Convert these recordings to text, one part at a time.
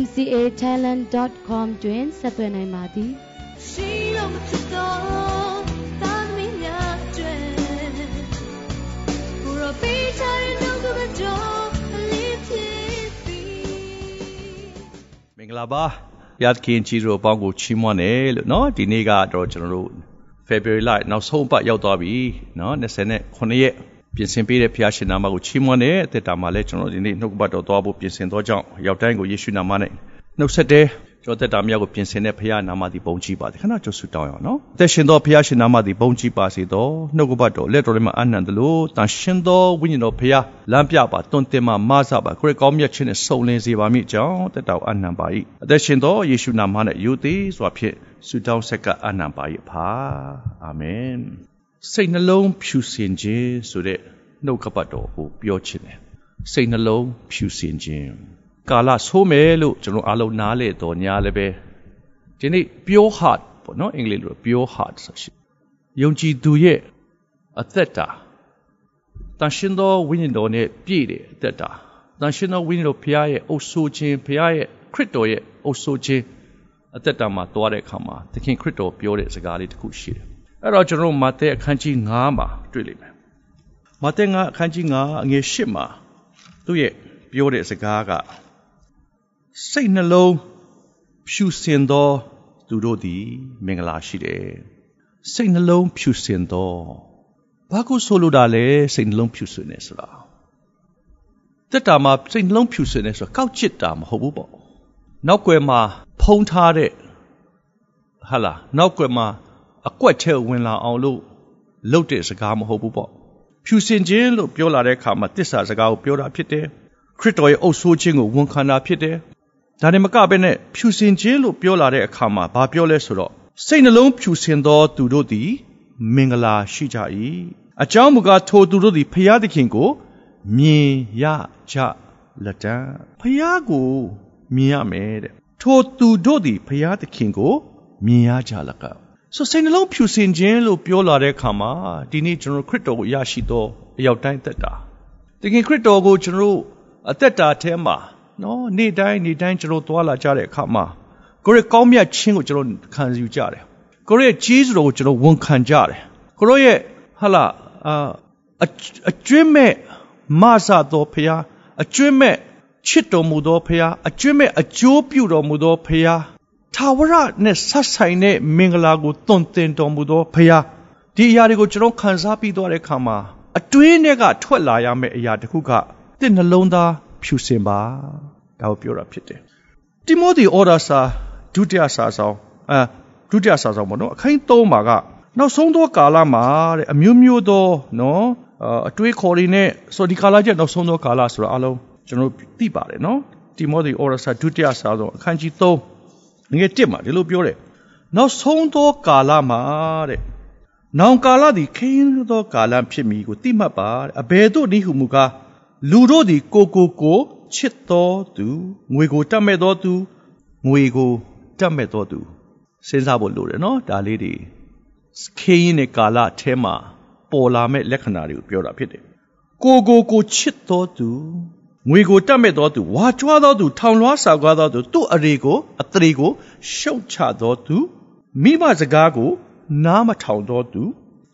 mcatalent.com တွင်ဆက်သွယ်နိုင်ပါသည်ရှိလို့မဖြစ်တော့သာသမီများကျွဲကိုရောပေးချတဲ့နှုတ်ကပတော်အလေးဖြစ်ပြီမင်္ဂလာပါရတ်ခင်ကြီးတို့အပေါင်းကိုချီးမွမ်းတယ်လို့เนาะဒီနေ့ကတော့ကျွန်တော်တို့ February လနောက်ဆုံးပတ်ရောက်သွားပြီเนาะ29ရက် ပြင်ဆင်ပေးတဲ့ဖခင်ရှင်နာမကိုချီးမွမ်းတဲ့အသက်တာမှာလည်းကျွန်တော်ဒီနေ့နှုတ်ကပတ်တော်သွားဖို့ပြင်ဆင်သောကြောင့်ရောက်တိုင်းကိုယေရှုနာမနဲ့နှုတ်ဆက်တဲ့ကျွန်တော်သက်တာမြောက်ကိုပြင်ဆင်တဲ့ဖခင်နာမသည်ဘုန်းကြီးပါသည်ခဏကြိုဆုတောင်းရအောင်နော်အသက်ရှင်သောဖခင်ရှင်နာမသည်ဘုန်းကြီးပါစေသောနှုတ်ကပတ်တော်လက်တော်ထဲမှာအနန္တလို့တန်ရှင်သောဝိညာဉ်တော်ဖခင်လမ်းပြပါတွင်တင်မှာမဆပါခရစ်ကောင်းမြတ်ခြင်းနဲ့စုံလင်စေပါမိကြောင်းသက်တော်အနန္တပါ၏အသက်ရှင်သောယေရှုနာမနဲ့ယုသေးစွာဖြင့်ဆုတောင်းဆက်ကအနန္တပါ၏ဖာအာမင် စိတ်နှလုံးဖြူစင်ခြင်းဆိုတဲ့နှုတ်ကပတ်တော်ကိုပြောချင်တယ်စိတ်နှလုံးဖြူစင်ခြင်းကာလဆိုးမယ်လို့ကျွန်တော်အားလုံးနားလေတော်ညာလည်းပဲဒီနေ့ pure heart ပေါ့နော်အင်္ဂလိပ်လို pure heart ဆိုရှိယုံကြည်သူရဲ့အသက်တာတန်ရှင်သောဝိညာဉ်တော်နဲ့ပြည့်တဲ့အသက်တာတန်ရှင်သောဝိညာဉ်တော်ဖခင်ရဲ့အုပ်ဆိုးခြင်းဖခင်ရဲ့ခရစ်တော်ရဲ့အုပ်ဆိုးခြင်းအသက်တာမှာတွားတဲ့အခါမှာသခင်ခရစ်တော်ပြောတဲ့စကားလေးတစ်ခုရှိတယ် အဲ့တော့ကျွန်တော်တို့မာသဲအခန်းကြီး9မှာတွေ့လိမ့်မယ်မာသဲ9အခန်းကြီး9အငယ်10မှာသူ့ရဲ့ပြောတဲ့စကားကစိတ်နှလုံးဖြူစင်သောသူတို့သည်မင်္ဂလာရှိတယ်စိတ်နှလုံးဖြူစင်သောဘာကိုဆိုလိုတာလဲစိတ်နှလုံးဖြူစင်နေဆိုတာတက်တာမှာစိတ်နှလုံးဖြူစင်နေဆိုတာကောက်ချစ်တာမဟုတ်ဘူးပေါ့နောက်ွယ်မှာဖုံးထားတဲ့ဟာလားနောက်ွယ်မှာ အကွက်ထဲဝင်လာအောင်လို့လုပ်တဲ့စကားမဟုတ်ဘူးပေါ့ဖြူစင်ခြင်းလို့ပြောလာတဲ့အခါမှာတစ္ဆာစကားကိုပြောတာဖြစ်တယ်ခရစ်တော်ရဲ့အုပ်ဆိုးခြင်းကိုဝန်ခံတာဖြစ်တယ်ဒါနဲ့မကဘဲနဲ့ဖြူစင်ခြင်းလို့ပြောလာတဲ့အခါမှာဘာပြောလဲဆိုတော့စိတ်နှလုံးဖြူစင်သောသူတို့သည် မင်္ဂလာရှိကြ၏အကြောင်းမူကားထိုသူတို့သည်ဖျားသခင်ကိုမြင်ရကြလက်တံဖျားကိုမြင်ရမယ်တဲ့ထိုသူတို့သည်ဖျားသခင်ကိုမြင်ရကြလက ဆိုစိတ်နှလုံးဖြူစင်ခြင်းလို့ပြောလာတဲ့အခါမှာဒီနေ့ကျွန်တော်ခရစ်တော်ကိုရရှိသောအရောက်တိုင်းသက်တာတကယ်ခရစ်တော်ကိုကျွန်တော်အသက်တာထဲမှာနော်နေ့တိုင်းနေ့တိုင်းကျွန်တော်သွားလာကြတဲ့အခါမှာကိုရဲ့ကောင်းမြတ်ခြင်းကိုကျွန်တော်ခံယူကြတယ်ကိုရဲ့ကြီးစွာကိုကျွန်တော်ဝန်ခံကြတယ်ကိုရဲ့ဟာလာအာအကျွင့်မဲ့မဆသောဖရာအကျွင့်မဲ့ချစ်တော်မူသောဖရာအကျွင့်မဲ့အကျိုးပြုတော်မူသောဖရာ ထာဝရနဲ့ဆက်ဆိုင်တဲ့မင်္ဂလာကိုသွန်သင်တော်မူသောဖရာဒီအရာတွေကိုကျွန်တော်ခံစားပြီးသွားတဲ့အခါမှာအတွင်းထဲကထွက်လာရမယ့်အရာတစ်ခုကတင့်နှလုံးသားဖြူစင်ပါဒါကိုပြောတာဖြစ်တယ်တိမောသေဩဒါစာဒုတိယစာဆောင်အဲဒုတိယစာဆောင်ပေါ့နော်အခန်း3မှာကနောက်ဆုံးသောကာလမှာတဲ့အမျိုးမျိုးသောနော်အတွေးခေါ်တွေနဲ့ဆိုဒီကာလကျနောက်ဆုံးသောကာလဆိုတာအလုံးကျွန်တော်သိပါတယ်နော်တိမောသေဩဒါစာဒုတိယစာဆောင်အခန်းကြီး3 ငွေ1မှာဒီလိုပြောတယ်နောက်ဆုံးသောကာလမှာတဲ့နောင်ကာလသည်ခင်းသောကာလဖြစ်မည်ကိုသိမှတ်ပါအဘယ်သို့နည်းဟုမူကားလူတို့သည်ကိုကိုကိုချစ်သောသူငွေကိုတတ်မဲ့သောသူငွေကိုတတ်မဲ့သောသူစဉ်းစားဖို့လိုတယ်နော်ဒါလေးတွေခေရင်နဲ့ကာလအဲမှာပေါ်လာမဲ့လက္ခဏာတွေကိုပြောတာဖြစ်တယ်ကိုကိုကိုချစ်သောသူ ငွေကိုတတ်မဲ့သောသူဝါကြွားသောသူထောင်လွှားဆာကွာသောသူသူ့အရေကိုအသရေကိုရှုတ်ချသောသူမိမစကားကို နားမထောင်သောသူ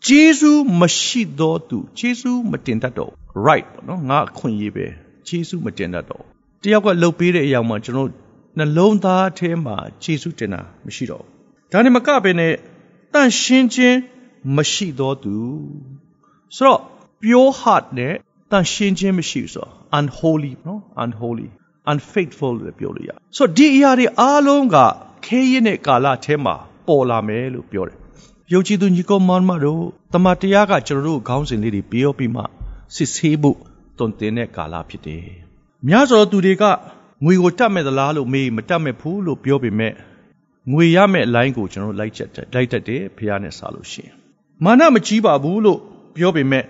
ဂျေဇုမရှိသောသူဂျေဇုမတင်တတ်တော့ right ပေါ့နော်ငါအခွင့်အရေးပဲဂျေဇုမတင်တတ်တော့တယောက်ကလှုပ်ပေးတဲ့အရာမှာကျွန်တော်နှလုံးသားအထဲမှာဂျေဇုတင်တာမရှိတော့ဒါနဲ့မကဘဲနဲ့တန့်ရှင်းခြင်းမရှိတော့သူဆိုတော့ pure heart နဲ့ တန့်ရှင်းခြင်းမရှိဆိုတော့ unholy နော် unholy unfaithful လို့ပြောလို့ရဆိုတော့ဒီအရာတွေအားလုံးကခဲရင်တဲ့ကာလအထဲမှာပေါ်လာမယ်လို့ပြောတယ်ယုံကြည်သူညီကောင်မောင်မတို့တမန်တရားကကျွန်တော်တို့ခေါင်းစဉ်လေးတွေပြောပြီးမှစစ်ဆေးဖို့တွင်တင်တဲ့ကာလဖြစ်တယ်။များစွာသူတွေကငွေကိုတတ်မဲ့သလားလို့မေးမတတ်မဲ့ဘူးလို့ပြောပေမဲ့ငွေရမဲ့အလိုင်းကိုကျွန်တော်လိုက်ချက်တယ်လိုက်တတ်တယ်ဖះနဲ့စားလို့ရှိရင်မာနမကြီးပါဘူးလို့ပြောပေမဲ့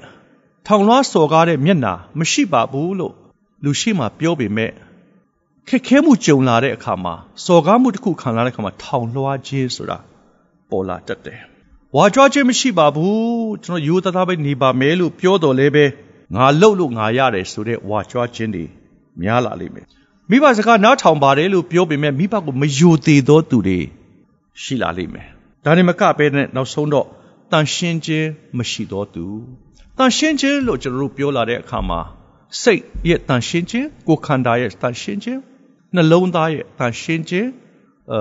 ထောင်လွှားစော်ကားတဲ့မျက်နာမရှိပါဘူးလို့လူရှိမှပြောပေမဲ့ခက်ခဲမှုကြုံလာတဲ့အခါမှာစော်ကားမှုတစ်ခုခံလာတဲ့အခါမှာထောင်လွှားခြင်းဆိုတာပေါ်လာတတ်တယ်ဝါကြွားခြင်းမရှိပါဘူးကျွန်တော်ယူသားသားပဲနေပါမယ်လို့ပြောတော်လဲပဲငါလှုပ်လို့ငါရတယ်ဆိုတဲ့ဝါကြွားခြင်းတွေများလာလိမ့်မယ်မိဘစကားနားထောင်ပါတယ်လို့ပြောပေမဲ့မိဘကိုမယိုသေးသောသူတွေရှိလာလိမ့်မယ်ဒါနဲ့မကပဲနဲ့နောက်ဆုံးတော့တန်ရှင်းခြင်းမရှိသောသူ တန်ရှင်းခြင်းလို့ကျွန်တော်တို့ပြောလာတဲ့အခါမှာစိတ်ရဲ့တန်ရှင်းခြင်းကိုယ်ခန္ဓာရဲ့တန်ရှင်းခြင်းနှလုံးသားရဲ့တန်ရှင်းခြင်းအဲ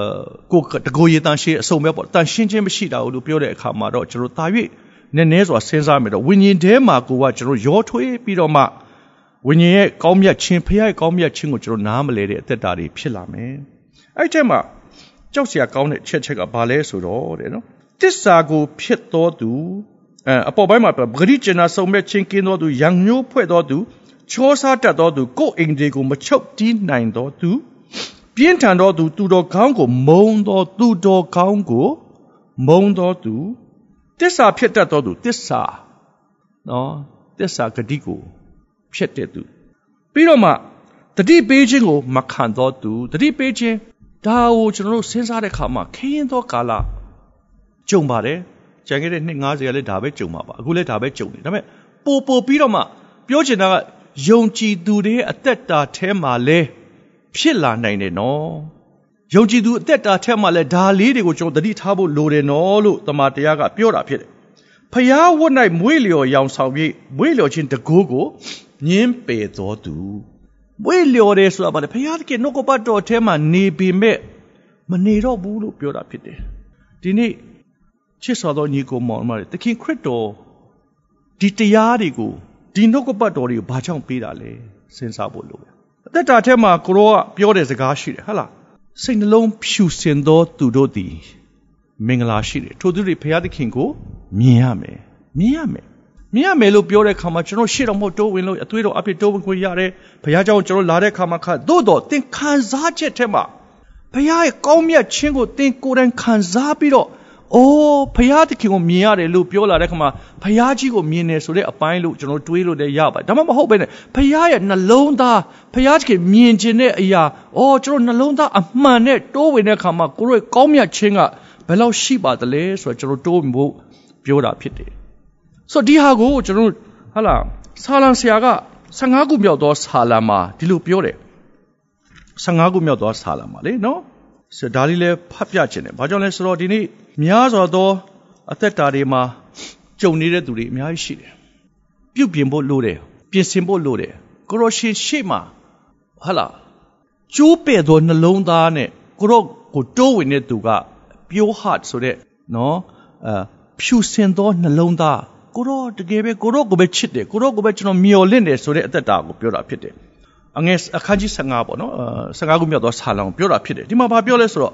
ကိုတကိုယ်ရည်တန်ရှင်းအစုံပဲပေါ့တန်ရှင်းခြင်းမရှိတာလို့ပြောတဲ့အခါမှာတော့ကျွန်တော်တာ၍နည်းနည်းစွာစဉ်းစားမယ်တော့ဝိညာဉ်ထဲမှာကိုကကျွန်တော်ရောထွေးပြီးတော့မှဝိညာဉ်ရဲ့ကောင်းမြတ်ခြင်းဖခင်ရဲ့ကောင်းမြတ်ခြင်းကိုကျွန်တော်နားမလဲတဲ့အသက်တာတွေဖြစ်လာမယ်အဲ့ဒီမှာကြောက်စရာကောင်းတဲ့ချက်ချက်ကဘာလဲဆိုတော့တဲ့နော်တစ္ဆာကိုဖြစ်တော်သူ အဲအပေါ်ပိုင်းမှာပြောဂရိကျနာဆုံးမဲ့ချင်းကင်းတော်သူရံညိုးဖွဲ့တော်သူချောစားတတ်တော်သူကိုယ်အိမ်တွေကိုမချုပ်တီးနိုင်တော်သူပြင်းထန်တော်သူသူတော်ကောင်းကိုမုံတော်သူတော်ကောင်းကိုမုံတော်သူတစ္ဆာဖြစ်တတ်တော်သူတစ္ဆာနော်တစ္ဆာဂတိကိုဖြစ်တဲ့သူပြီးတော့မှတတိပေးခြင်းကိုမခံတော်သူတတိပေးခြင်းဒါကိုကျွန်တော်တို့စဉ်းစားတဲ့အခါမှာခရင်သောကာလကြုံပါတယ် ကြံခဲ့တဲ့နှစ်90ကလည်းဒါပဲကြုံမှာပါအခုလည်းဒါပဲကြုံနေဒါပေမဲ့ပို့ပို့ပြီးတော့မှပြောချင်တာကယုံကြည်သူတွေအသက်တာထဲမှာလဲဖြစ်လာနိုင်တယ်နော်ယုံကြည်သူအသက်တာထဲမှာလဲဒါလေးတွေကိုကျွန်တော်သတိထားဖို့လိုတယ်နော်လို့တမန်တရားကပြောတာဖြစ်တယ်ဖျားဝတ်၌မွေးလျော်ရောင်ဆောင်ပြီးမွေးလျော်ခြင်းတကိုးကိုညင်းပယ်တော်သူမွေးလျော်တယ်ဆိုတာဘာလဲဖျားတကယ်နှုတ်ကပတ်တော်ထဲမှာနေပေမဲ့မနေတော့ဘူးလို့ပြောတာဖြစ်တယ်ဒီနေ့ ချစ်စွာသောညီကိုမောင်မတွေသခင်ခရစ်တော်ဒီတရားတွေကိုဒီနှုတ်ကပတ်တော်တွေကိုဘာကြောင့်ပေးတာလဲစဉ်းစားဖို့လိုတယ်အသက်တာထဲမှာကိုရောကပြောတဲ့စကားရှိတယ်ဟုတ်လားစိတ်နှလုံးဖြူစင်သောသူတို့သည်မင်္ဂလာရှိတယ်ထို့သူတွေဘုရားသခင်ကိုမြင်ရမယ်မြင်ရမယ်မြင်ရမယ်လို့ပြောတဲ့အခါမှာကျွန်တော်ရှေ့တော်မဟုတ်တိုးဝင်လို့အသွေးတော်အပြစ်တိုးဝင်ခွင့်ရတယ်ဘုရားကြောင့်ကျွန်တော်လာတဲ့အခါမှာခါသို့တော်သင်ခံစားချက်ထဲမှာဘုရားရဲ့ကောင်းမြတ်ခြင်းကိုသင်ကိုယ်တိုင်ခံစားပြီးတော့ အိုးဖရာသခင်ကိုမြင်ရတယ်လို့ပြောလာတဲ့ခါမှာဖရာကြီးကိုမြင်တယ်ဆိုတဲ့အပိုင်းလို့ကျွန်တော်တွေးလို့လည်းရပါတယ်ဒါမှမဟုတ်ပဲနဲ့ဖရာရဲ့နှလုံးသားဖရာသခင်မြင်ခြင်းတဲ့အရာအော်ကျွန်တော်နှလုံးသားအမှန်နဲ့တိုးဝင်တဲ့ခါမှာကိုယ့်ရဲ့ကောင်းမြတ်ခြင်းကဘယ်လောက်ရှိပါသလဲဆိုတော့ကျွန်တော်တိုးဝင်ဖို့ပြောတာဖြစ်တယ်ဆိုတော့ဒီဟာကိုကျွန်တော်ဟာလာဆာလံဆရာက15ခုမြောက်သောဆာလံမှာဒီလိုပြောတယ်15ခုမြောက်သောဆာလံမှာလေနော်ဆိုဒါလေးလည်းဖတ်ပြခြင်းတယ်ဘာကြောင့်လဲဆိုတော့ဒီနေ့ များစွာသောအသက်တာတွေမှာကြုံနေတဲ့သူတွေအများကြီးရှိတယ်ပြုတ်ပြင်ဖို့လိုတယ်ပြင်ဆင်ဖို့လိုတယ်ကိုရောရှင်ရှေ့မှာဟာလာကျိုးပဲ့သောနှလုံးသားနဲ့ကိုရောကိုတိုးဝင်တဲ့သူက pure heart ဆိုတဲ့နော်အဖြူစင်သောနှလုံးသားကိုရောတကယ်ပဲကိုရောကိုပဲချစ်တယ်ကိုရောကိုပဲကျွန်တော်မျှော်လင့်တယ်ဆိုတဲ့အသက်တာကိုပြောတာဖြစ်တယ်အငယ်အခန်းကြီး15ပေါ့နော်15ခုမြောက်သောဆာလောင်ပြောတာဖြစ်တယ်ဒီမှာဘာပြောလဲဆိုတော့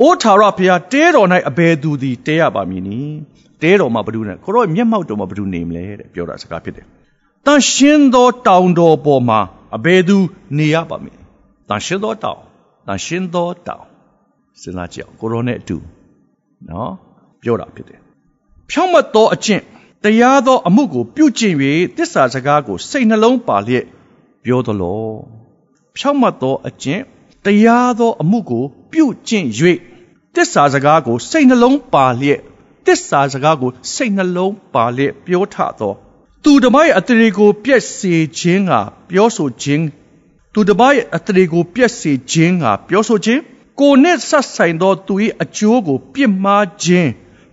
အိုးထာဝရဘုရားတဲတော်၌အဘယ်သူသည်တဲရပါမည်နည်းတဲတော်မှာဘ누구နဲ့ကိုရောမျက်မှောက်တော်မှာဘ누구နေမလဲတဲ့ပြောတာစကားဖြစ်တယ်တန်ရှင်းသောတောင်တော်ပေါ်မှာအဘယ်သူနေရပါမည်တန်ရှင်းသောတောင်တန်ရှင်းသောတောင်စဉ်းစားကြည့်အောင်ကိုရောနဲ့အတူနော်ပြောတာဖြစ်တယ်ဖြောင့်မတ်သောအကျင့်တရားသောအမှုကိုပြုကျင့်၍တစ္ဆာစကားကိုစိတ်နှလုံးပါလျက်ပြောသလိုဖြောင့်မတ်သောအကျင့်တရားသောအမှုကို ပြုကျင့်၍တစ္ဆာစကားကို စိတ်နှလုံးပါလျက်တစ္ဆာစကားကိုစိတ်နှလုံးပါလျက်ပြောထသောသူတမရဲ့အတရေကိုပြက်စေခြင်းကပြောဆိုခြင်းသူတမရဲ့အတရေကိုပြက်စေခြင်းကပြောဆိုခြင်းကိုနဲ့ဆက်ဆိုင်သောသူ၏အကျိုးကို ပြစ်မှားခြင်း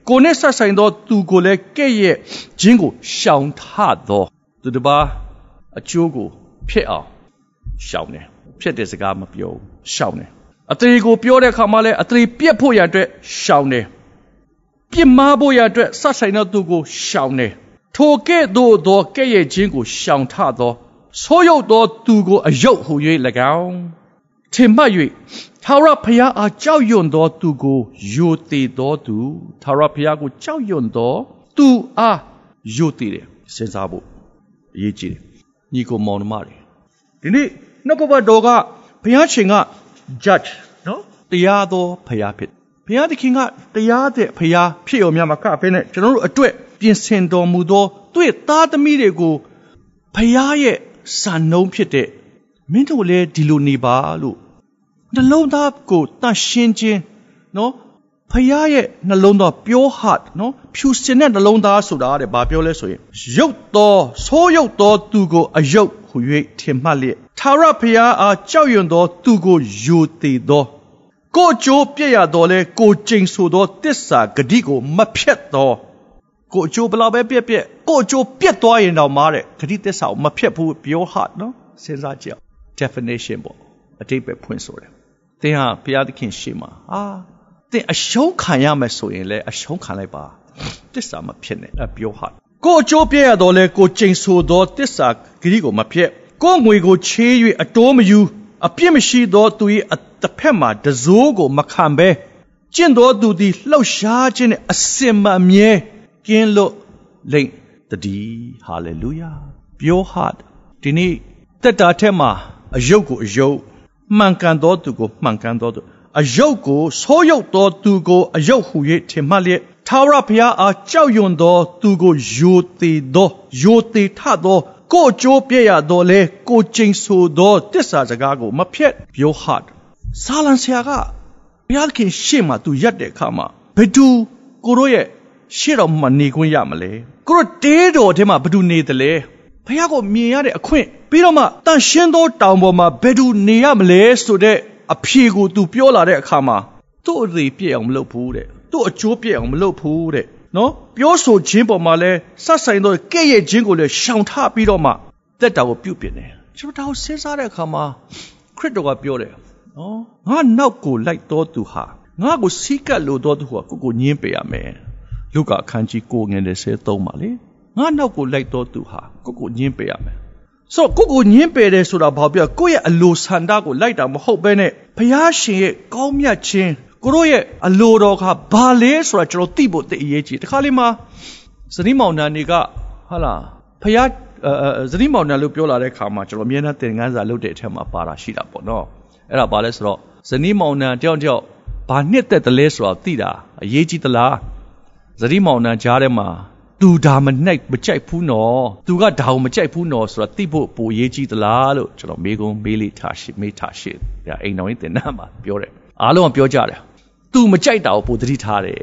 ကိုနဲ့ဆက်ဆိုင်သောသူကိုလည်းကဲ့ရဲ့ခြင်းကိုရှောင်ထသောသူတပါအကျိုးကို ဖြစ်အောင်ရှောင်တယ်ဖြစ်တဲ့စကားမပြောရှောင်တယ် အတရေကိုပြောတဲ့အခါမှာလည်းအတရေပြက်ဖို့ရအတွက်ရှောင်တယ်ပြစ်မှားဖို့ရအတွက်ဆက်ဆိုင်သောသူကိုရှောင်တယ်ထိုကဲ့သို့သောကဲ့ရဲ့ခြင်းကိုရှောင်ထသောဆိုးရုပ်သောသူကိုအယုတ်ဟူ၍၎င်းထင်မှတ်၍ထာဝရဘုရားအားကြောက်ရွံ့သောသူကိုယိုသေးသောသူထာဝရဘုရားကိုကြောက်ရွံ့သောသူအားယိုသေးတယ်စဉ်းစားဖို့အရေးကြီးတယ်ညီကိုမောင်နှမတွေဒီနေ့နှုတ်ကပတ်တော်ကဘုရားရှင်က judge နော်တရားသောဘုရားဖြစ်ဘုရားသခင်ကတရားတဲ့ဘုရားဖြစ်အောင်များမှာကပဲနဲ့ကျွန်တော်တို့အတွက်ပြင်ဆင်တော်မူသောသူ့ရဲ့သားသမီးတွေကိုဘုရားရဲ့စံနှုံးဖြစ်တဲ့မင်းတို့လည်းဒီလိုနေပါလို့နှလုံးသားကိုတန့်ရှင်းခြင်းနော်ဖခင်ရဲ့နှလုံးသား pure heart နော်ဖြူစင်တဲ့နှလုံးသားဆိုတာတဲ့ဘာပြောလဲဆိုရင်ရုပ်သောဆိုးရုပ်သောသူကိုအယုတ်ဟူ၍ထင်မှတ်လျက် သာရဖခင်အားကြောက်ရွံ့သော သူကိုယိုသေးသောကိုကြိုးပြည့်ရတော်လဲကိုကျိန်ဆိုသောတစ္ဆာဂတိကိုမဖြတ်သောကိုကြိုးဘလောက်ပဲပြက်ပြက်ကိုကြိုးပြက်သွားရင်တော့မားတဲ့ဂတိတစ္ဆာကိုမဖြတ်ဘူး pure heart နော်စဉ်းစားကြည့် definition ပေါ့အတိတ်ပဲဖွင့်ဆိုတယ်သင်ဟာဘုရားသခင်ရှေ့မှာအာသင်အရှုံးခံရမယ်ဆိုရင်လည်းအရှုံးခံလိုက်ပါတစ္ဆာမဖြစ်နဲ့အပြောဟာကိုအကျိုးပြရတော့လဲကိုကျိန်ဆိုသောတစ္ဆာဂရိကိုမဖြစ် ကိုငွေကိုချေး၍အတိုးမယူအပြစ်မရှိသောသူ၏တစ်ဖက်မှာတစိုးကိုမခံဘဲကျင့်သောသူသည်လှုပ်ရှားခြင်းနဲ့အစင်မအမြဲကင်းလွတ်လိမ့်တည်းဟာလေလုယာ pure heart ဒီနေ့တက်တာထက်မှာအယုတ်ကိုအယုတ်မှန်ကန်သောသူကိုမှန်ကန်သောသူအယုတ်ကိုဆိုးရုပ်သောသူကိုအယုတ်ဟူ၍ထင်မှတ်လျက်ထာဝရဘုရားအားကြောက်ရွံ့သောသူကိုယိုသေးသောယိုသေးထသော ကိုကြိုးပြည့်ရတော်လဲကိုကျိန်ဆိုသောတစ္ဆာစကားကို မဖြတ် your heart ဆာလန်ဆရာကဘုရားခင်ရှေ့မှာသူရက်တဲ့အခါမှာဘယ်သူကိုတို့ရဲ့ရှေ့တော်မှာနေခွင့်ရမလဲကိုတို့တေးတော်ထဲမှာဘယ်သူနေသလဲဘုရားကိုမြင်ရတဲ့အခွင့်ပြီးတော့မှတန်ရှင်းသောတောင်ပေါ်မှာဘယ်သူနေရမလဲဆိုတဲ့အဖြေကို तू ပြောလာတဲ့အခါမှာသူ့အသေးပြည့်အောင်မလုပ်ဘူးတဲ့သူ့အကျိုးပြည့်အောင်မလုပ်ဘူးတဲ့ နော်ပြောဆိုခြင်းပေါ်မှာလဲဆက်ဆိုင်သောကဲ့ရဲ့ခြင်းကိုလည်းရှောင်ထပြီးတော့မှတက်တာကိုပြုတ်ပြင်တယ်ကျွန်တော်ဒါကိုစဉ်းစားတဲ့အခါမှာခရစ်တော်ကပြောတယ်နော်ငါနောက်ကိုလိုက်တော်သူဟာငါကိုစီးကပ်လို့တော်သူဟာကိုကိုညင်းပေရမယ်လူကအခန်းကြီးကိုငယ်33ပါလေငါနောက်ကိုလိုက်တော်သူဟာကိုကိုညင်းပေရမယ်ဆိုတော့ကိုကိုညင်းပယ်တယ်ဆိုတာဘာပြောကိုယ့်ရဲ့အလိုဆန္ဒကိုလိုက်တာမဟုတ်ဘဲနဲ့ဘုရားရှင်ရဲ့ကောင်းမြတ်ခြင်း ကိုတို့ရဲ့အလိုတော်ကဘာလဲဆိုတာကျွန်တော်သိဖို့တည်အရေးကြီးတခါလေးမှာဇနီးမောင်နှံတွေကဟာလားဘုရားဇနီးမောင်နှံလို့ပြောလာတဲ့ခါမှာကျွန်တော်အမြဲတမ်းသင်ခန်းစာလုပ်တဲ့အထက်မှာပါတာရှိတာပေါ့နော်အဲ့ဒါဘာလဲဆိုတော့ဇနီးမောင်နှံတယောက်တယောက်ဘာနှစ်သက်တယ်လဲဆိုတာသိတာအရေးကြီးသလားဇနီးမောင်နှံကြားထဲမှာသူဒါမနှိုက်မကြိုက်ဘူးနော်သူကဒါကိုမကြိုက်ဘူးနော်ဆိုတာသိဖို့ပိုရေးကြီးသလားလို့ကျွန်တော်မေးကုန်းမေးလိထားရှိမေးထားရှိဒါအိမ်တော်ရင်တင်နာမှာပြောတယ်အားလုံးကပြောကြတယ် သူမကြိုက်တာကိုပိုသတိထားတယ်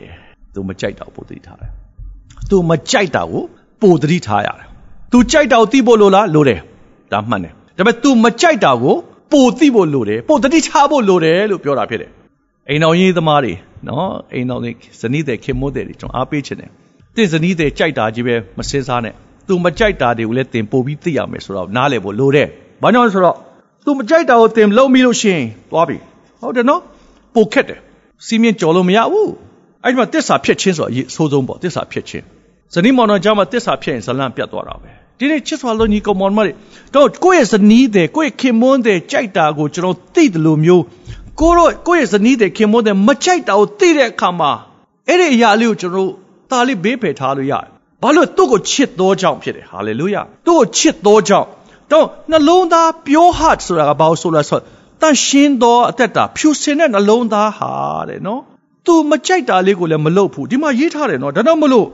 သူမကြိုက်တာကိုပိုသတိထားတယ်သူမကြိုက်တာကိုပိုသတိထားရတယ်သူကြိုက်တာကိုသိဖို့လိုလားလိုတယ်ဒါမှန်တယ်ဒါပေမဲ့ तू မကြိုက်တာကိုပိုသိဖို့လိုတယ်ပိုသတိထားဖို့လိုတယ်လို့ပြောတာဖြစ်တယ်အိမ်တော်ရေးသမားတွေနော်အိမ်တော်တွေဇနီးတွေခင်မိုးတွေကျွန်တော်အားပေးချင်တယ်တင့်ဇနီးတွေကြိုက်တာကြီးပဲမစင်စားနဲ့သူမကြိုက်တာတွေကိုလည်းတင်ပို့ပြီးသိရမယ်ဆိုတော့နားလည်ဖို့လိုတယ်။ဘာကြောင့်လဲဆိုတော့သူမကြိုက်တာကိုတင်လုံးပြီးလို့ရှိရင်သွားပြီ။ဟုတ်တယ်နော်။ပိုခက်တယ်။ စီးမြင့်ကြော်လို့မရဘူး။အဲ့ဒီမှာတစ္ဆာဖြစ်ချင်းဆိုတော့အဆိုးဆုံးပေါ့တစ္ဆာဖြစ်ချင်း။ဇနီးမောင်နှံကြောင့်မှတစ္ဆာဖြစ်ရင်ဇလန့်ပြတ်သွားတာပဲ။ဒီနေ့ချစ်စွာလို့ညီကောင်မောင်မတွေတော့ကိုယ့်ရဲ့ဇနီးတွေကိုယ့်ရဲ့ခင်မွန်းတွေကြိုက်တာကိုကျွန်တော်သိတယ်လို့မျိုးကိုတို့ကိုယ့်ရဲ့ဇနီးတွေခင်မွန်းတွေမကြိုက်တာကိုသိတဲ့အခါမှာအဲ့ဒီအရာလေးကိုကျွန်တော်ဒါလေးဘေးဖယ်ထားလို့ရတယ်။ဘာလို့သူ့ကိုချစ်သောကြောင့်ဖြစ်တယ်ဟာလေလုယာ။သူ့ကိုချစ်သောကြောင့်တော့နှလုံးသား pure heart ဆိုတာကဘာလို့ဆိုလဲဆိုတ န်ရှင်းသောအသက်တာဖြူစင်တဲ့နှလုံးသားဟာတဲ့နော်။ तू မကြိုက်တာလေးကိုလည်းမလုပ်ဘူး။ဒီမှာရေးထားတယ်နော်။ဒါတော့မလို့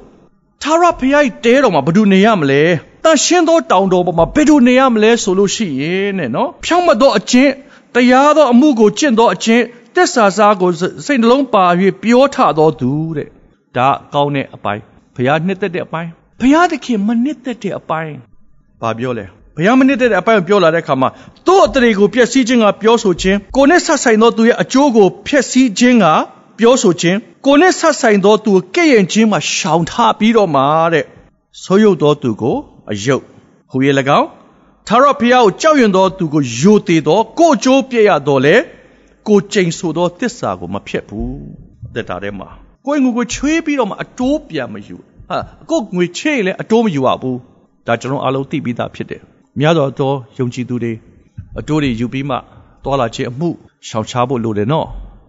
သာရဖျားတဲတော်မှာဘယ်သူနေရမလဲ။တန်ရှင်းသောတောင်တော်ပေါ်မှာဘယ်သူနေရမလဲဆိုလို့ရှိရင်တဲ့နော်။ဖြောင့်မတ်သောအကျင့်တရားသောအမှုကိုကျင့်သောအကျင့်တစ္ဆာစားကိုစိတ်နှလုံးပါ၍ပြောထသောသူတဲ့ဒါကောင်းတဲ့အပိုင်းဘုရားနှစ်သက်တဲ့အပိုင်းဘုရားသခင်မနှစ်သက်တဲ့အပိုင်းဘာပြောလဲ ဘုရားမနှစ်သက်တဲ့အပိုင်းကိုပြောလာတဲ့အခါမှာသူ့အတရေကိုဖျက်ဆီးခြင်းကပြောဆိုခြင်းကိုနဲ့ဆက်ဆိုင်သောသူရဲ့အကျိုးကိုဖျက်ဆီးခြင်းကပြောဆိုခြင်းကိုနဲ့ဆက်ဆိုင်သောသူကိုကဲ့ရဲ့ခြင်းမှာရှောင်ထားပြီးတော့မှတဲ့ဆိုးရုပ်သောသူကိုအယုတ်ဟူ၍၎င်းသာရဖျားကိုကြောက်ရွံ့သောသူကိုယိုသေးသောကိုကြိုးပြည့်ရတော်လေကိုကျိန်ဆိုသောတစ္ဆာကိုမဖျက်ဘူးတက်တာထဲမှာကိုယ်ငွေကိုချွေးပြီးတော့မှအတိုးပြန်မယူဟာကိုယ်ငွေချေးလည်းအတိုးမယူရဘူးဒါကျွန်တော်အားလုံးသိပြီးသားဖြစ်တယ် များသောတော့ယုံကြည်သူတွေအတိုးတွေယူပြီးမှသွားလာခြင်းအမှုရှောင်ရှားဖို့လိုတယ်နော်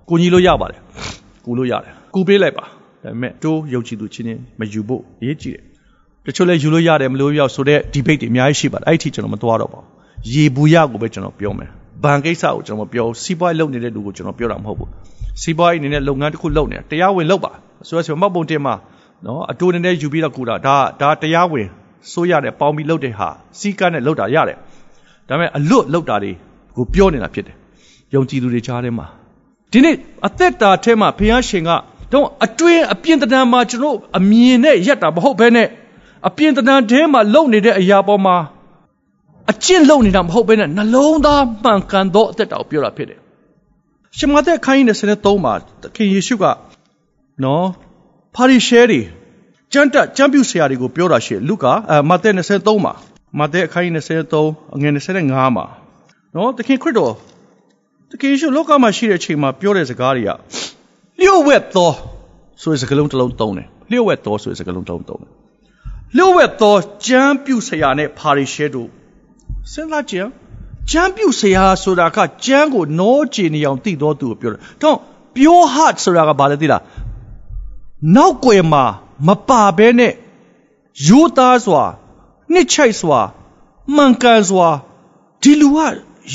ကိုကြီးလို့ရပါတယ်ကိုလို့ရတယ်ကိုပေးလိုက်ပါဒါပေမဲ့တိုးယုံကြည်သူချင်းချင်းမယူဖို့အရေးကြီးတယ်တချို့လည်းယူလို့ရတယ်မလို့ရောက်ဆိုတဲ့ debate တွေအများကြီးရှိပါတယ်အဲ့ဒီအထိကျွန်တော်မသွားတော့ပါဘူးရေဘူးရကိုပဲကျွန်တော်ပြောမယ်ဘဏ်ကိစ္စကိုကျွန်တော်ပြောစီးပွားရေးလုပ်နေတဲ့လူကိုကျွန်တော်ပြောတာမဟုတ်ဘူးစီးပွားရေးအနေနဲ့လုပ်ငန်းတစ်ခုလုပ်နေတာတရားဝင်လုပ်ပါဆိုတော့ဆိုမှတ်ပုံတင်မှာနော်အတူနဲ့ယူပြီးတော့ကူတာဒါဒါတရားဝင် စိုးရတယ်ပေါင်းပြီးလုပ်တဲ့ဟာစီးကန်းနဲ့လုပ်တာရတယ်ဒါပေမဲ့အလွတ်လုပ်တာတွေကိုပြောနေတာဖြစ်တယ်ယုံကြည်သူတွေကြားထဲမှာဒီနေ့အသက်တာထဲမှာဘုရားရှင်ကတော့အတွင်းအပြင်တဏ္ဍာမှာကျွန်တော်အမြင်နဲ့ရက်တာမဟုတ်ဘဲနဲ့အပြင်တဏ္ဍာထဲမှာလုံနေတဲ့အရာပေါ်မှာအကျင့်လုံနေတာမဟုတ်ဘဲနဲ့နှလုံးသားမှန်ကန်သောအသက်တာကိုပြောတာဖြစ်တယ်ရှမသက်ခိုင်း23မှာသခင်ယေရှုကနော်ပါရီရှဲတွေ ကျမ်းတက်ကျမ်းပြုဆရာတွေကိုပြောတာရှိလုကာအဲမဿဲ23မှာမဿဲအခန်းကြီး23အငယ်25မှာနော်သခင်ခရစ်တော်သခင်ယေရှုလောကမှာရှိတဲ့အချိန်မှာပြောတဲ့စကားတွေကလျှို့ဝှက်သောဆိုတဲ့စကားလုံးတစ်လုံးသုံးတယ်လျှို့ဝှက်သောဆိုတဲ့စကားလုံးတစ်လုံးသုံးတယ်လျှို့ဝှက်သောကျမ်းပြုဆရာနဲ့ပါရီရှဲတို့စဉ်းစားကြည့်ကျမ်းပြုဆရာဆိုတာကကျမ်းကိုနောကျင်နေအောင်သိတော်သူကိုပြောတယ်။တော့ pure heart ဆိုတာကဘာလဲသိလား။နောက်ွယ်မှာ မပါဘဲနဲ့ရိုးသားစွာနှစ်ချိုက်စွာမှန်ကန်စွာဒီလူက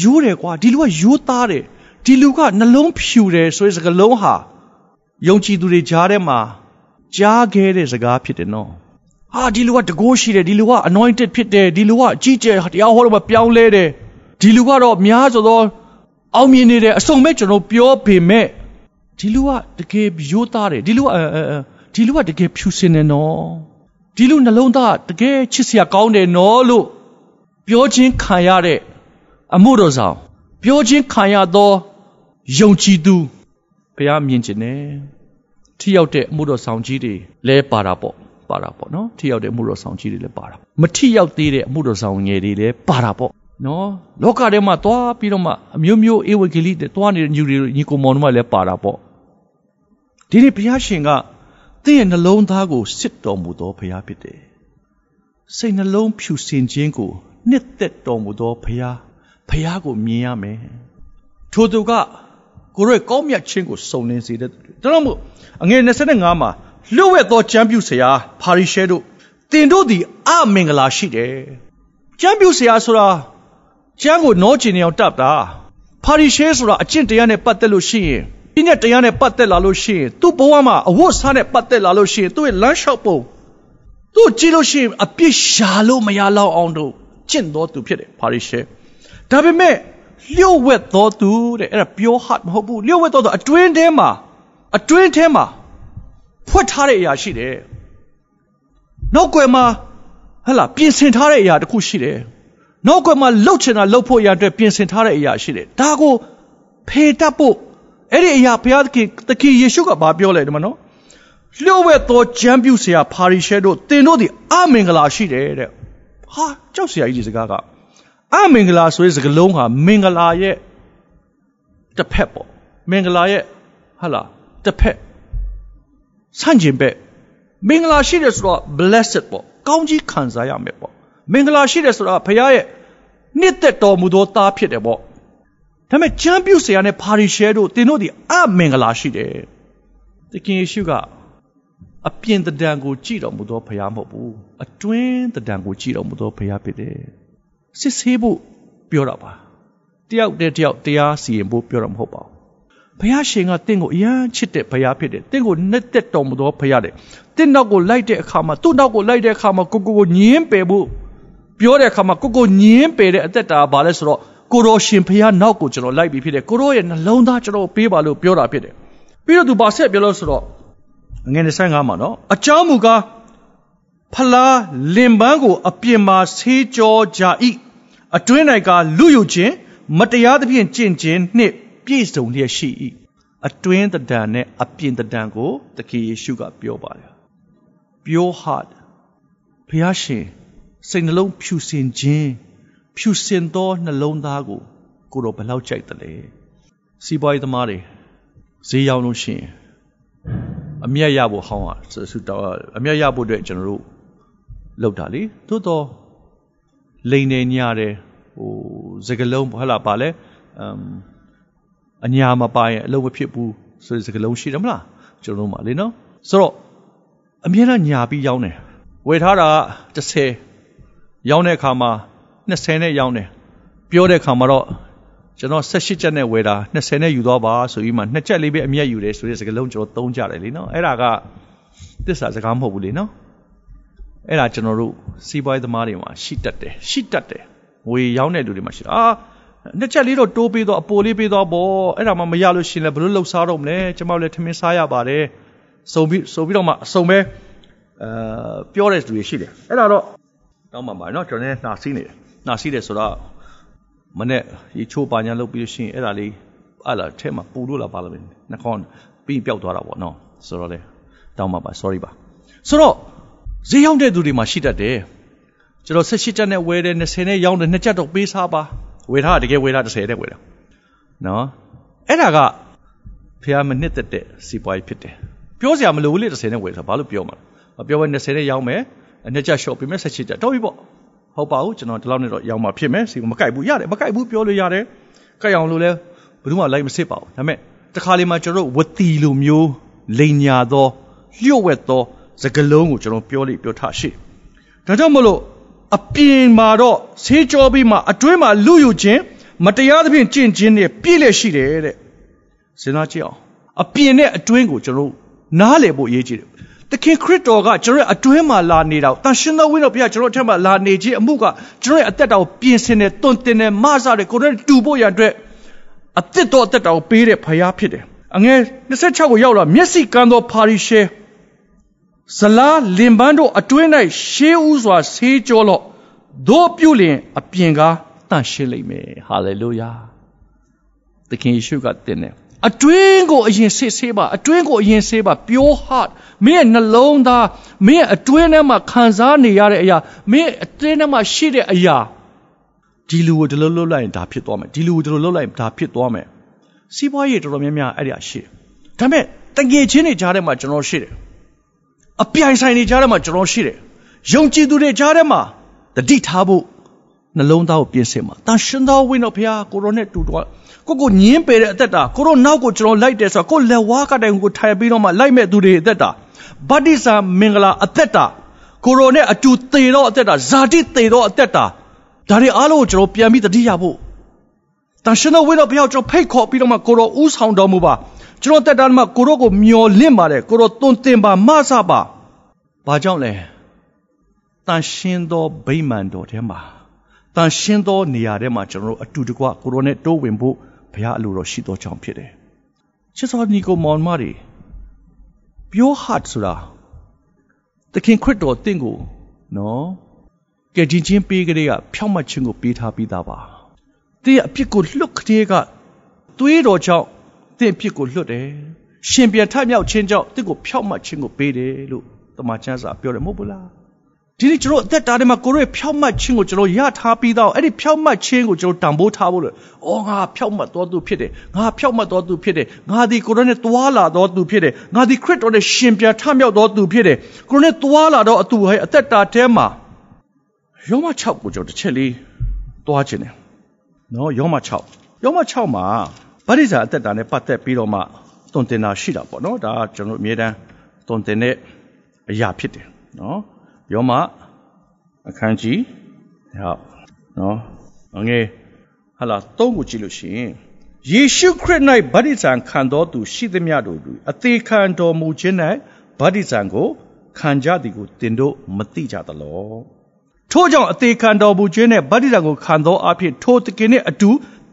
ရိုးတယ်ကွာဒီလူကရိုးသားတယ်ဒီလူကနှလုံးဖြူတယ်ဆိုတဲ့စကားလုံးဟာယုံကြည်သူတွေကြားထဲမှာကြားခဲ့တဲ့စကားဖြစ်တယ်နော်ဟာဒီလူကတကိုးရှိတယ်ဒီလူက anointed ဖြစ်တယ်ဒီလူကအကြီးကျယ်တရားဟောတော့မပြောင်းလဲတယ်ဒီလူကတော့များဆိုတော့အောင်မြင်နေတယ်အစုံမဲ့ကျွန်တော်ပြောပေမဲ့ဒီလူကတကယ်ရိုးသားတယ်ဒီလူက ဒီလူကတကယ်ဖြူစင်တယ်နော်ဒီလူနှလုံးသားတကယ်ချစ်စရာကောင်းတယ်နော်လို့ပြောခြင်းခံရတဲ့အမှုတော်ဆောင်ပြောခြင်းခံရသောယုံကြည်သူဘုရားမြင်ခြင်းနဲ့ထိရောက်တဲ့အမှုတော်ဆောင်ကြီးတွေလဲပါတာပေါ့ပါတာပေါ့နော်ထိရောက်တဲ့အမှုတော်ဆောင်ကြီးတွေလည်းပါတာမထိရောက်သေးတဲ့အမှုတော်ဆောင်ငယ်တွေလည်းပါတာပေါ့နော်လောကထဲမှာသွားပြီးတော့မှအမျိုးမျိုးဧဝံဂေလိတွေသွားနေတဲ့ညူတွေညီကိုမောင်တို့မှလည်းပါတာပေါ့ဒီနေ့ဘုရားရှင်က သင်ရဲ့နှလုံးသားကိုစစ်တော်မူသောဘုရားဖြစ်တယ်စိတ်နှလုံးဖြူစင်ခြင်းကိုနှစ်သက်တော်မူသောဘုရားဘုရားကိုမြင်ရမယ်ထိုသူကကိုရဲ့ကောင်းမြတ်ခြင်းကိုစုံလင်စေတဲ့ဒါကြောင့်မို့အငယ်25မှာလျှို့ဝှက်သောကျမ်းပြုဆရာပါရီရှဲတို့တင်တို့သည်အမင်္ဂလာရှိတယ်ကျမ်းပြုဆရာဆိုတာကျမ်းကိုနောကျင်နေအောင်တပ်တာပါရီရှဲဆိုတာအကျင့်တရားနဲ့ပတ်သက်လို့ရှိရင် ဒီနဲ့တရားနဲ့ပတ်သက်လာလို့ရှိရင်သူ့ဘဝမှာအဝတ်စားနဲ့ပတ်သက်လာလို့ရှိရင်သူ့ရဲ့လမ်းလျှောက်ပုံသူ့ကြည့်လို့ရှိရင်အပြစ်ရှာလို့မရတော့အောင်တို့ကျင့်တော်သူဖြစ်တယ်ပါရီရှဲဒါပေမဲ့လျှို့ဝှက်တော်သူတဲ့အဲ့ဒါ pure heart မဟုတ်ဘူးလျှို့ဝှက်တော်သူအတွင်းထဲမှာအတွင်းထဲမှာဖွက်ထားတဲ့အရာရှိတယ်နောက်ွယ်မှာဟဲ့လားပြင်ဆင်ထားတဲ့အရာတစ်ခုရှိတယ်နောက်ွယ်မှာလှုပ်ချင်တာလှုပ်ဖို့အရာအတွက်ပြင်ဆင်ထားတဲ့အရာရှိတယ်ဒါကိုဖေတတ်ဖို့ အဲ့ဒီအရာဘုရားသခင်သခင်ယေရှုကဘာပြောလဲဒီမှာနော်လျှို့ဝှက်သောဂျမ်းပြုဆရာဖာရီရှဲတို့သင်တို့သည်အမင်္ဂလာရှိတယ်တဲ့ဟာကြောက်စရာကြီးဒီစကားကအမင်္ဂလာဆိုတဲ့စကားလုံးဟာမင်္ဂလာရဲ့တစ်ဖက်ပေါ့မင်္ဂလာရဲ့ဟာလားတစ်ဖက်ဆန့်ကျင်ဘက်မင်္ဂလာရှိတယ်ဆိုတော့ blessed ပေါ့ကောင်းကြီးခံစားရမယ်ပေါ့မင်္ဂလာရှိတယ်ဆိုတာဘုရားရဲ့နှစ်သက်တော်မူသောသားဖြစ်တယ်ပေါ့ ဒါပေမဲ့ချမ်းပြုတ်ဆရာနဲ့ပါရီရှဲတို့တင်တို့ဒီအမင်္ဂလာရှိတယ်သခင်ယေရှုကအပြင်တံတန်ကိုကြည်တော်မူသောဘုရားမဟုတ်ဘူးအတွင်းတံတန်ကိုကြည်တော်မူသောဘုရားဖြစ်တယ်စစ်ဆေးဖို့ပြောတာပါတယောက်တည်းတယောက်တရားစီရင်ဖို့ပြောတာမဟုတ်ပါဘူးဘုရားရှင်ကတင့်ကိုအယမ်းချစ်တဲ့ဘုရားဖြစ်တယ်တင့်ကိုနှစ်သက်တော်မူသောဘုရားတဲ့တင့်နောက်ကိုလိုက်တဲ့အခါမှာသူ့နောက်ကိုလိုက်တဲ့အခါမှာကိုကိုကိုညင်းပယ်ဖို့ပြောတဲ့အခါမှာကိုကိုညင်းပယ်တဲ့အသက်တာဘာလဲဆိုတော့ ကိုရောရှင်ဘုရားနောက်ကိုကျွန်တော်လိုက်ပြီးဖြစ်တယ်ကိုရောရဲ့နှလုံးသားကျွန်တော်ပေးပါလို့ပြောတာဖြစ်တယ်ပြီးတော့သူဘာဆက်ပြောလို့ဆိုတော့ငွေ25မှာနော်အကြောင်းမူကားဖလားလင်ပန်းကို အပြင်မှာဆေးကြောကြ၏အတွင်း၌ကလူယူခြင်းမတရားသဖြင့်ကျင့်ခြင်းနှင့်ပြည့်စုံလျက်ရှိ၏အတွင်းတံနဲ့အပြင်တံကိုသခင်ယေရှုကပြောပါတယ် pure heart ဘုရားရှင်စိတ်နှလုံးဖြူစင်ခြင်း ဖြူစင်သောနှလုံးသားကိုကိုတော့ဘယ်လောက်ကြိုက်တယ်လဲစီးပွားရေးသမားတွေဈေးရောက်လို့ရှိရင်အမျက်ရဖို့ဟောင်းอ่ะဆူတောင်းအမျက်ရဖို့အတွက်ကျွန်တော်တို့လောက်တာလေသို့တော့လိန်နေညာတယ်ဟိုစကလုံးဟလာပါလဲအမ်အညာမပါရင်အလုပ်မဖြစ်ဘူးဆိုတဲ့စကလုံးရှိတယ်မလားကျွန်တော်တို့မှာလေနော်ဆိုတော့အမြဲတမ်းညာပြီးရောင်းတယ်ဝယ်ထားတာ30ရောင်းတဲ့အခါမှာ 20နဲ့ရောင်းတယ်ပြောတဲ့အခါမှာတော့ကျွန်တော်18ချက်နဲ့ဝယ်တာ20နဲ့ယူသွားပါဆိုပြီးမှနှစ်ချက်လေးပဲအမျက်ယူတယ်ဆိုတဲ့စကားလုံးကျွန်တော်သုံးကြတယ်လေနော်အဲ့ဒါကသစ္စာစကားမဟုတ်ဘူးလေနော်အဲ့ဒါကျွန်တော်တို့စီးပွားရေးသမားတွေမှာရှိတတ်တယ်ရှိတတ်တယ်ငွေရောင်းတဲ့လူတွေမှာရှိအာနှစ်ချက်လေးတော့တိုးပေးတော့အပိုလေးပေးတော့ဘောအဲ့ဒါမှမရလို့ရှင်လည်းဘလို့လှုပ်ရှားတော့မလဲကျွန်မလည်းထမင်းစားရပါတယ်စုံပြီးဆိုပြီးတော့မှအစုံပဲအဲပြောတဲ့လူတွေရှိတယ်အဲ့ဒါတော့တောင်းပါပါနော်ကျွန်တော်လည်းနှာစီးနေတယ် နှာစီးတယ်ဆိုတော့မနဲ့ရေချိုးပါညာလုပ်ပြီးလို့ရှိရင်အဲ့ဒါလေးအဲ့လာထဲမှာပူလို့လာပါလို့နှခေါင်းပြီးပျောက်သွားတာပေါ့နော်ဆိုတော့လေတောင်းပါပါ sorry ပါဆိုတော့ဈေးရောက်တဲ့သူတွေမှာရှိတတ်တယ်ကျွန်တော်18ချက်နဲ့ဝယ်တယ်20နဲ့ရောင်းတယ်2ချက်တော့ပေးစားပါဝယ်ထားတကယ်ဝယ်ထား30တဲ့ဝယ်တာနော်အဲ့ဒါကဖះမနှစ်သက်တဲ့စီပွားရေးဖြစ်တယ်ပြောစရာမလိုဘူးလေ30နဲ့ဝယ်တာဘာလို့ပြောမှာလဲပြောပဲ20နဲ့ရောင်းမယ်2ချက် short ပေးမယ်18ချက်တော့ပြီပေါ့ ဟုတ်ပါဘူးကျွန်တော်ဒီလောက်နဲ့တော့ရောင်းမှာဖြစ်မယ်စီမကိုက်ဘူးရတယ်မကိုက်ဘူးပြောလို့ရတယ်ကိုက်အောင်လို့လဲဘယ်သူမှလိုက်မစစ်ပါဘူးဒါပေမဲ့တခါလေမှကျွန်တော်တို့ဝတီလိုမျိုးလိန်ညာသောလျှို့ဝှက်သောစကလုံးကိုကျွန်တော်ပြောလိပြောထားရှိဒါကြောင့်မလို့အပြင်မှာတော့ဆေးကြောပြီးမှအတွင်းမှာလူယူခြင်းမတရားသဖြင့်ကျင့်ခြင်းနဲ့ပြည့်လက်ရှိတယ်တဲ့စဉ်းစားကြည့်အောင်အပြင်နဲ့အတွင်းကိုကျွန်တော်နားလည်ဖို့အရေးကြီးတယ် သခင်ခရစ်တော်ကကျွန်တော်အတွင်းမှာလာနေတာတန်ရှင်သောဝိညာဉ်ဘုရားကျွန်တော်အထက်မှာလာနေခြင်းအမှုကကျွန်တော်ရဲ့အသက်တာကိုပြင်ဆင်တယ်တွင်တင်တယ်မဆတယ်ကိုယ်နဲ့တူဖို့ရအတွက်အသက်တော်အသက်တာကိုပေးတဲ့ဘုရားဖြစ်တယ်အငယ်26ကိုရောက်လာမျက်စိကန်းသောပါရီရှဲဇလားလင်ပန်းတို့အတွင်း၌ရှေးဥစွာဆေးကြောလော့တို့ပြုလျင်အပြင်ကားတန့်ရှင်းလိမ့်မယ်ဟာလေလုယာသခင်ယေရှုကတင်တယ် အတွင်းကိုအရင်စစ်ဆေးပါအတွင်းကိုအရင်ဆေးပါ pure heart မင်းရဲ့နှလုံးသားမင်းရဲ့အတွင်းထဲမှာခံစားနေရတဲ့အရာမင်းရဲ့အတွင်းထဲမှာရှိတဲ့အရာဒီလူကိုဒီလိုလုပ်လိုက်ရင်ဒါဖြစ်သွားမယ်ဒီလူကိုဒီလိုလုပ်လိုက်ရင်ဒါဖြစ်သွားမယ်စီးပွားရေးတော်တော်များများအဲ့ဒီအရှိဒါပေမဲ့တငယ်ချင်းတွေကြားထဲမှာကျွန်တော်ရှိတယ်အပြိုင်ဆိုင်တွေကြားထဲမှာကျွန်တော်ရှိတယ်ယုံကြည်သူတွေကြားထဲမှာတတိထားဖို့ နှလုံးသားကိုပြင်ဆင်ပါတန်ရှင်သောဝိညာဉ်ဘုရားကိုရောနဲ့တူတော့ကိုကိုညင်းပေတဲ့အသက်တာကိုရောနောက်ကိုကျွန်တော်လိုက်တယ်ဆိုတော့ကိုလက်ဝါးကတိုင်ကိုထိုင်ပြီးတော့မှလိုက်မဲ့သူတွေအသက်တာဗတ္တိဇာမင်္ဂလာအသက်တာကိုရောနဲ့အတူသေတော့အသက်တာဇာတိသေတော့အသက်တာဒါတွေအားလုံးကိုကျွန်တော်ပြန်ပြီးတတိရဖို့တန်ရှင်သောဝိညာဉ်ဘုရားကျွန်တော်ဖိတ်ခေါ်ပြီးတော့မှကိုရောဥဆောင်တော်မူပါကျွန်တော်တက်တာမှာကိုရောကိုမျော်လင့်ပါတယ်ကိုရောတွင်တင်ပါမဆပါဘာကြောင့်လဲတန်ရှင်သောဗိမာန်တော်ထဲမှာ တန်ရှင်းသောနေရာထဲမှာကျွန်တော်တို့အတူတကွကိုရိုနဲ့တိုးဝင်ဖို့ဘုရားအလိုတော်ရှိသောကြောင့်ဖြစ်တယ်။ချစ်တော်ညီကိုမောင်မတွေ pure heart ဆိုတာသခင်ခရစ်တော်တင့်ကိုနော်ကဲချင်းချင်းပေးကြတဲ့ကဖြောင့်မတ်ခြင်းကိုပေးထားပြီးသားပါ။တင်းအပြစ်ကိုလွတ်ကလေးကသွေးတော်ကြောင့်တင်းအပြစ်ကိုလွတ်တယ်။ရှင်ပြန်ထမြောက်ခြင်းကြောင့်တင့်ကိုဖြောင့်မတ်ခြင်းကိုပေးတယ်လို့တမန်ကျမ်းစာပြောတယ်မဟုတ်ဘူးလား။ ဒီနေ့ကျွန်တော်အသက်တာထဲမှာကိုရောရဲ့ဖြောက်မှတ်ခြင်းကိုကျွန်တော်ရထားပြီးတော့အဲ့ဒီဖြောက်မှတ်ခြင်းကိုကျွန်တော်တန်ဖိုးထားဖို့လို့အော်ငါဖြောက်မှတ်တော်သူဖြစ်တယ်ငါဖြောက်မှတ်တော်သူဖြစ်တယ်ငါဒီကိုရောနဲ့တွာလာတော်သူဖြစ်တယ်ငါဒီခရစ်တော်နဲ့ရှင်ပြန်ထမြောက်တော်သူဖြစ်တယ်ကိုရောနဲ့တွာလာတော့အတူဟဲ့အသက်တာထဲမှာယောမ6ကိုကျွန်တော်တစ်ချက်လေးတွားခြင်းတယ်နော်ယောမ6ယောမ6မှာဗတ္တိဇာအသက်တာနဲ့ပတ်သက်ပြီးတော့မှတွန်တင်တာရှိတာပေါ့နော်ဒါကျွန်တော်အမြဲတမ်းတွန်တင်တဲ့အရာဖြစ်တယ်နော် ယောမအခန်းကြီးဟုတ်နော်အငယ်ဟာလာသုံးကိုကြည့်လို့ရှိရင်ယေရှုခရစ်၌ဗတ္တိဇံခံတော်သူရှိသမျှတို့သည်အသေးခံတော်မူခြင်း၌ဗတ္တိဇံကိုခံကြသည်ကိုတင်တို့မသိကြသလောထို့ကြောင့်အသေးခံတော်မူခြင်းနဲ့ဗတ္တိဇံကိုခံသောအဖြစ်ထိုတကယ်နှင့်အတူ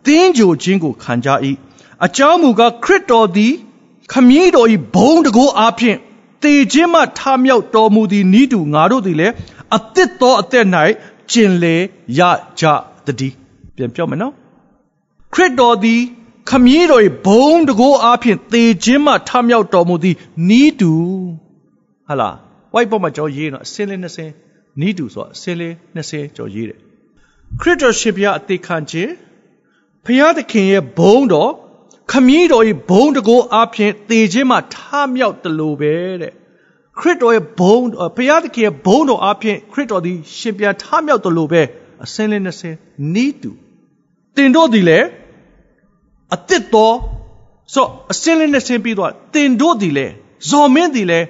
သင်ကြိုခြင်းကိုခံကြ၏အကြောင်းမူကားခရစ်တော်သည်ခမည်းတော်၏ဘုံတကိုးအဖြစ် တေခြင်းမှထမြောက်တော်မူသည်ဤသူငါတို့သည်လည်းအသစ်သောအသက်၌ကျင်လေရကြတည်းပြန်ပြောမယ်နော်ခရစ်တော်သည်ခမည်းတော်၏ဘုံတကိုးအားဖြင့်သေခြင်းမှထမြောက်တော်မူသည်ဤသူဟာလား white ပေါ်မှာကြောရေးနော်အစင်းလေး20ဤသူဆိုအစင်းလေး20ကြောရေးတယ်ခရစ်တော်ရှင်ဘုရားအသေးခံခြင်းဘုရားသခင်ရဲ့ဘုံတော် ခမည်းတော်၏ဘုံတကိုးအပြင်သေခြင်းမှာထမြောက်တယ်လို့ပဲတဲ့ခရစ်တော်ရဲ့ဘုံဘုရားသခင်ရဲ့ဘုံတော်အပြင်ခရစ်တော်သည်ရှင်ပြန်ထမြောက်တယ်လို့ပဲအစင်းလေး20နီးတူတင်တို့သည်လည်းအသစ်တော်ဆိုအစင်းလေး20ပြီးတော့တင်တို့သည်လည်းဇော်မင်းသည်လည်း